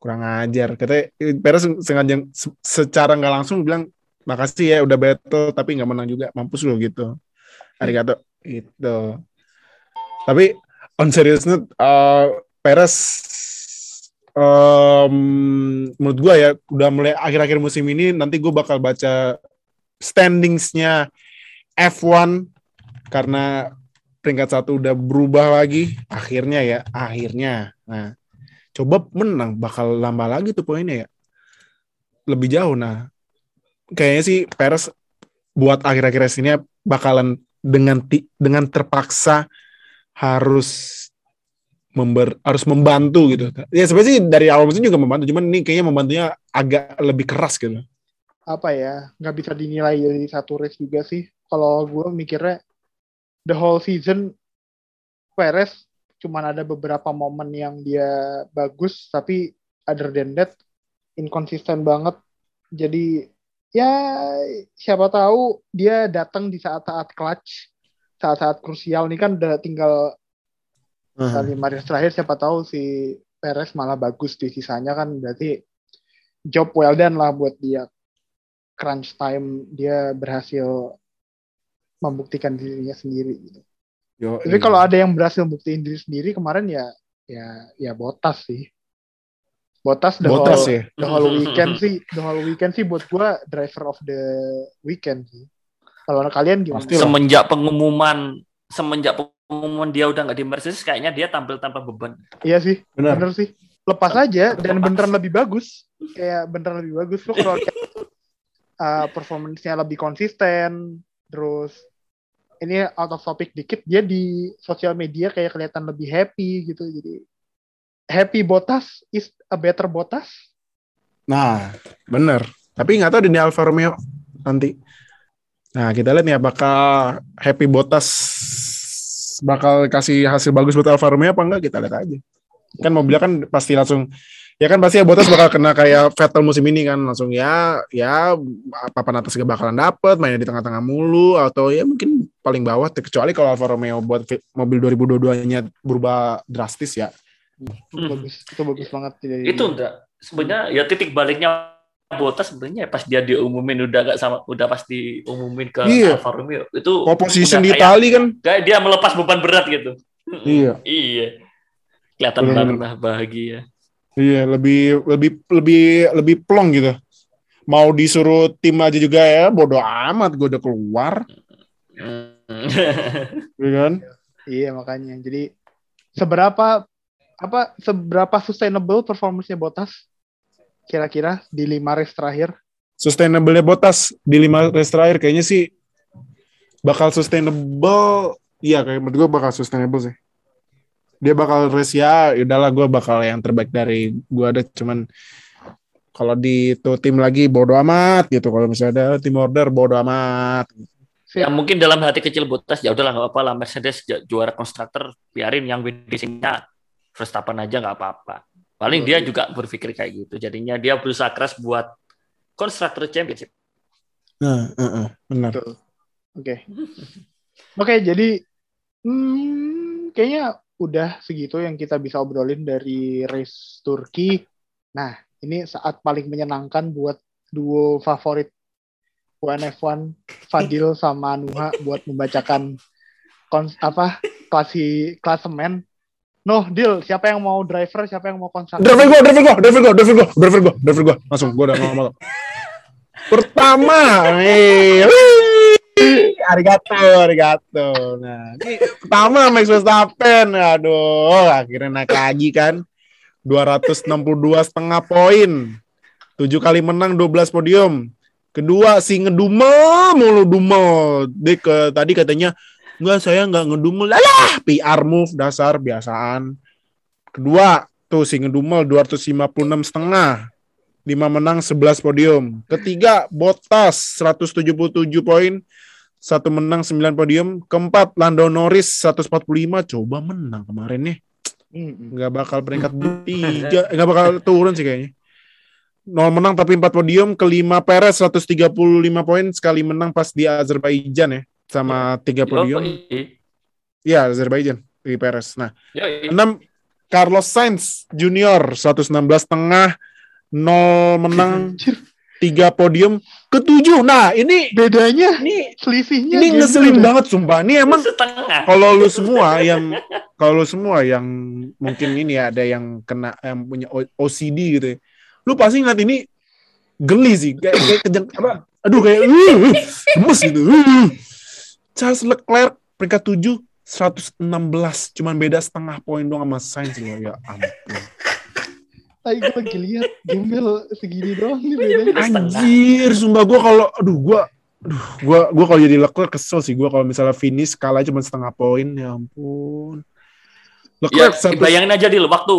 kurang ajar katanya Perez sengaja se- secara nggak langsung bilang makasih ya udah battle tapi nggak menang juga mampus lo gitu arigato itu tapi on serious note uh, Perez um, menurut gua ya udah mulai akhir-akhir musim ini nanti gue bakal baca standingsnya F1 karena peringkat satu udah berubah lagi akhirnya ya akhirnya. Nah coba menang bakal lama lagi tuh poinnya ya. Lebih jauh nah. Kayaknya sih Perez buat akhir-akhir ini bakalan dengan dengan terpaksa harus member harus membantu gitu. Ya sebenarnya sih dari awal musim juga membantu cuman ini kayaknya membantunya agak lebih keras gitu. Apa ya nggak bisa dinilai dari satu race juga sih. Kalau gue mikirnya the whole season Perez cuman ada beberapa momen yang dia bagus tapi other than that inconsistent banget. Jadi ya siapa tahu dia datang di saat-saat clutch saat-saat krusial ini kan udah tinggal kali lima race terakhir siapa tahu si Perez malah bagus di sisanya kan berarti job well done lah buat dia crunch time dia berhasil membuktikan dirinya sendiri gitu. Yo, Tapi kalau ada yang berhasil buktiin diri sendiri kemarin ya ya ya Botas sih. Botas the Botas whole, ya the whole weekend sih, the whole weekend sih buat gua driver of the weekend sih. Kalau kalian gimana? Semenjak pengumuman semenjak pengumuman dia udah nggak di Mercedes kayaknya dia tampil tanpa beban. Iya sih, benar bener sih. Lepas aja dan beneran lebih bagus. Kayak beneran lebih bagus lo kalau uh, performance-nya lebih konsisten, terus ini out of topic dikit dia di sosial media kayak kelihatan lebih happy gitu jadi happy botas is a better botas Nah, bener. Tapi nggak tahu di Alfa Romeo nanti. Nah, kita lihat nih apakah Happy Bottas bakal kasih hasil bagus buat Alfa Romeo apa enggak kita lihat aja. Kan mobilnya kan pasti langsung ya kan pasti ya Bottas bakal kena kayak Vettel musim ini kan langsung ya ya papan atas gak bakalan dapet mainnya di tengah-tengah mulu atau ya mungkin paling bawah kecuali kalau Alfa Romeo buat mobil 2022-nya berubah drastis ya. itu Hmm. bagus itu bagus banget jadi Itu enggak sebenarnya ya titik baliknya Botas sebenarnya pas dia diumumin udah gak sama udah pas diumumin ke Iya. Alfa Romeo itu udah di Itali kan. kayak dia melepas beban berat gitu. Iya. iya. Kelihatan Bener-bener. baru lah bahagia. Iya, lebih lebih lebih lebih plong gitu. Mau disuruh tim aja juga ya, bodo amat gue udah keluar, Hmm. ya kan? iya makanya jadi seberapa apa seberapa sustainable performance-nya botas kira-kira di lima race terakhir Sustainable-nya Botas di lima race terakhir kayaknya sih bakal sustainable. Iya, kayak menurut gue bakal sustainable sih. Dia bakal race ya, udahlah gue bakal yang terbaik dari gue ada cuman kalau di tuh tim lagi bodo amat gitu. Kalau misalnya ada tim order bodo amat. ya mungkin dalam hati kecil Botas ya udahlah nggak apa-apa lah Mercedes ju- juara konstruktor biarin yang win racingnya Verstappen aja nggak apa-apa. Paling dia juga berpikir kayak gitu. Jadinya dia berusaha keras buat konstruktor championship. Nah, uh-uh, benar. Betul. Oke. Oke, jadi hmm, kayaknya udah segitu yang kita bisa obrolin dari race Turki. Nah, ini saat paling menyenangkan buat duo favorit UNF1 Fadil sama Nuha buat membacakan kons apa klasi klasemen. Noh, deal. Siapa yang mau driver, siapa yang mau konstruktor? Driver gue, driver gue, driver gue, driver gue, driver gue, driver gue. Langsung gue udah ngomong. Pertama, eh, wih, arigato, arigato. Nah, pertama Max Verstappen. Aduh, akhirnya naik lagi kan. 262 setengah poin. 7 kali menang, 12 podium. Kedua, si ngedumel mulu dumel. Dia ke, tadi katanya, enggak saya enggak ngedumel. Alah, PR move dasar biasaan. Kedua, tuh si ngedumel 256 setengah. 5 menang 11 podium. Ketiga, Bottas 177 poin. satu menang 9 podium. Keempat Lando Norris 145 coba menang kemarin nih. Nggak bakal peringkat tiga, nggak bakal turun sih kayaknya. Nol menang tapi 4 podium. Kelima Perez 135 poin sekali menang pas di Azerbaijan ya sama tiga podium. Yoi. Iya Azerbaijan di Perez. Nah Yoi. 6 Carlos Sainz Junior 116 tengah 0 menang 3 podium ketujuh. Nah, ini Bedanya ini selisihnya ini ngeselin deh. banget sumpah. Ini emang setengah. kalau lu semua yang kalau lu semua yang mungkin ini ya, ada yang kena yang punya OCD gitu ya. Lu pasti ngeliat ini geli sih kayak kayak kejang apa aduh kayak uh, uh, gemes gitu. Uh. Charles Leclerc peringkat 7 116 cuman beda setengah poin doang sama Sainz loh ya ampun. Tadi gue lagi lihat gembel segini doang nih bedanya. Anjir, sumpah gue kalau, aduh gue, aduh gue, gue kalau jadi Leclerc kesel sih gue kalau misalnya finish kalah cuma setengah poin, ya ampun. Ya, Leclerc satu, bayangin aja Dil waktu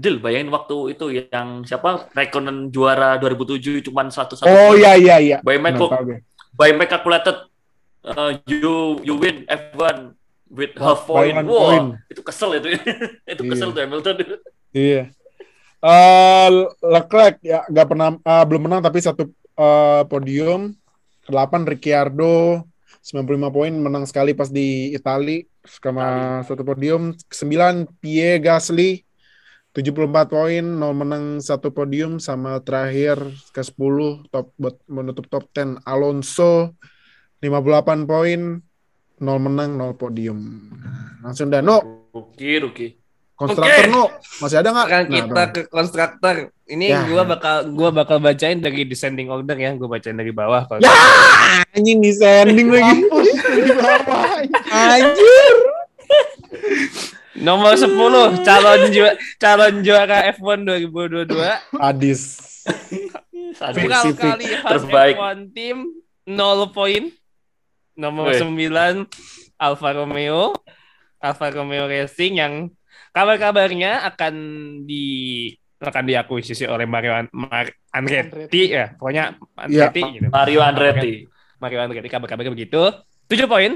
Dil, bayangin waktu itu yang siapa Raikkonen juara 2007 cuman satu satu. oh iya iya iya. By my calculated uh, you you win F1 with half point. Wah, point. itu kesel itu. itu kesel Iya. tuh Hamilton. Iya. Eh Leclerc ya nggak pernah eh, belum menang tapi satu eh, podium. 8 Ricciardo 95 poin menang sekali pas di Itali sama satu podium. 9 Pierre Gasly 74 poin, nol menang satu podium sama terakhir ke 10 top buat menutup top 10 Alonso 58 poin, nol menang, nol podium. Nah, Langsung dah, no, Ruki, Ruki. konstruktor Oke. no, masih ada nggak? Kan Nah, kita Bang. ke konstruktor. Ini Ya. gua bakal gua bakal bacain dari descending order ya. Gua bacain dari bawah kalau Ya, anjing di sending lagi. Bawah. Anjir. Nomor 10 calon juara calon juara F1 2022 Adis. Civic. kali Terbaik. F1 tim 0 poin. Nomor Wih. 9 Alfa Romeo. Alfa Romeo Racing yang kabar-kabarnya akan di akan diakuisisi oleh Mario An- Mar- Andretti ya. Pokoknya Andretti gitu. Mario Andretti. Mario Andretti kabar-kabarnya begitu. 7 poin.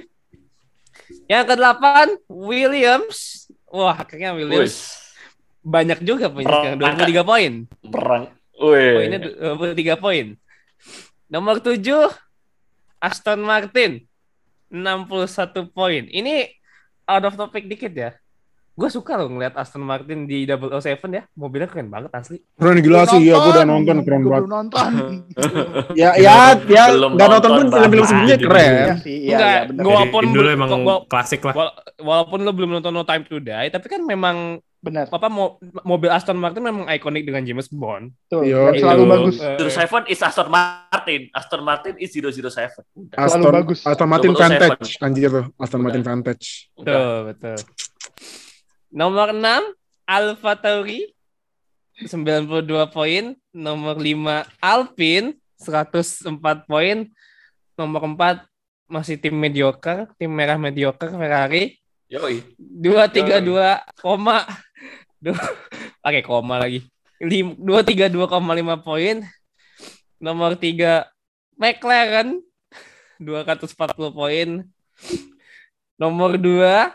Yang ke-8 Williams. Wah, akhirnya Williams Wis, banyak juga poinnya sekarang Perang. 23 poin. perang. Wih. Poinnya 23 poin. Nomor 7 Aston Martin 61 poin. Ini out of topic dikit ya. Gue suka loh ngeliat Aston Martin di 007 ya. Mobilnya keren banget asli. Keren gila sih, ya gue udah nonton keren banget. belum nonton. Ya, ya, ya, Belum nggak nonton pun nonton, film-film sebelumnya Iya keren. Iya iya, Enggak, iya benar. gua- Walaupun Dari dulu emang gua- klasik lah. Wala- walaupun lo belum nonton No Time to Die, tapi kan memang Benar. apa mo- mobil Aston Martin memang ikonik dengan James Bond. Tuh, Yo, dan selalu bagus. eh, 07 is Aston Martin. Aston Martin is 007. Udah. Selalu Aston, bagus. Aston Martin 007. Vantage, anjir tuh. Aston Martin Udah. Vantage. Udah. Betul, betul. Nomor 6 Alfa Tauri 92 poin, nomor 5 Alpine 104 poin, nomor 4 masih tim mediocre, tim merah mediocre Ferrari Yoi. 232 koma Duh, pakai koma lagi. Lim- 232,5 poin. Nomor 3 McLaren 240 poin. Nomor 2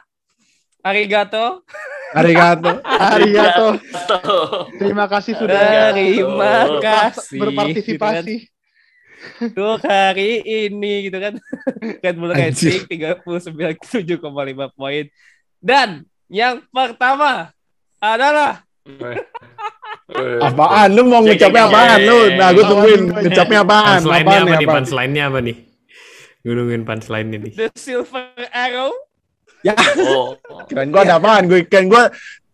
Arigato Arigato. Arigato. Tuh. Terima kasih sudah Terima kasih. berpartisipasi. Untuk hari ini gitu kan. Red Bull. Racing 39,7,5 poin. Dan yang pertama adalah Wih. Apaan? Lu mau jeng, apaan lu? Nah, gue tungguin. nih, Ngucapnya apaan? Punchline-nya apa nih? Punchline-nya apa nih? Gue nungguin punchline-nya nih. The Silver Arrow. Ya, Oh. keren gue ada apaan? Gue keren gue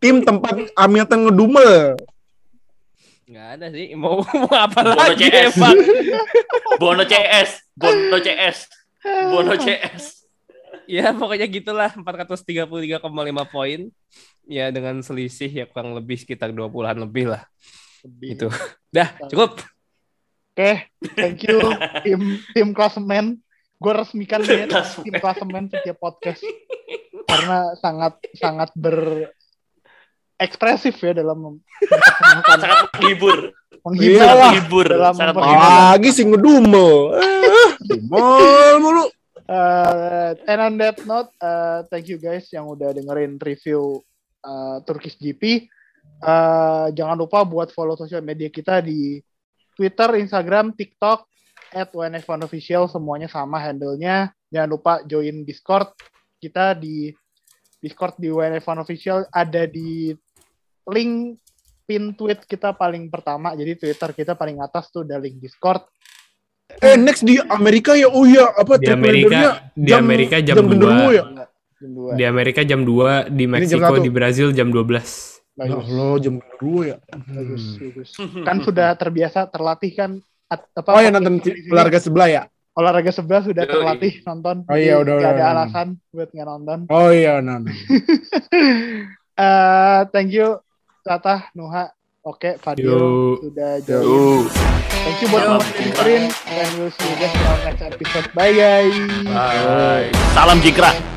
tim tempat Hamilton ngedumel. Nggak ada sih. Mau, mau apa Bono lagi CS. Evan? Bono CS. Bono CS. Bono CS. ya pokoknya gitulah 433,5 poin. Ya dengan selisih ya kurang lebih sekitar 20-an lebih lah. Itu. Dah, cukup. Oke, thank you tim tim klasemen. Gue resmikan ya tim klasemen setiap podcast karena sangat sangat berekspresif ya dalam Sangat menghibur. menghibur Iyalah. Menghibur. Dalam Sangat menghibur. Lagi sih ngedumel. Eh, mulu. Uh, and on that note, uh, thank you guys yang udah dengerin review uh, Turkish GP. Uh, jangan lupa buat follow sosial media kita di Twitter, Instagram, TikTok, at Official semuanya sama handle-nya. Jangan lupa join Discord kita di Discord di WNF Official ada di link pin tweet kita paling pertama. Jadi Twitter kita paling atas tuh ada link Discord. Eh next di Amerika ya oh iya apa Di Amerika, di Amerika jam, genderuwo 2. ya. Jam dua. Di Amerika jam 2, di Meksiko, di Brazil jam 12. Ya Bagus, Allah jam genderuwo ya. bagus, Hmm. bagus. Kan sudah terbiasa terlatih kan at- apa Oh ya nonton olahraga sebelah ya. olahraga sebelah sudah Yoi. terlatih nonton. Oh iya, udah, udah, ada alasan buat nggak nonton. Oh iya no, no. Eh, thank you Tata, Nuha, oke, Fadil Yo. sudah join. Thank you buat dengerin. And we'll see you guys in our next episode. Bye guys. Bye. Salam jikra.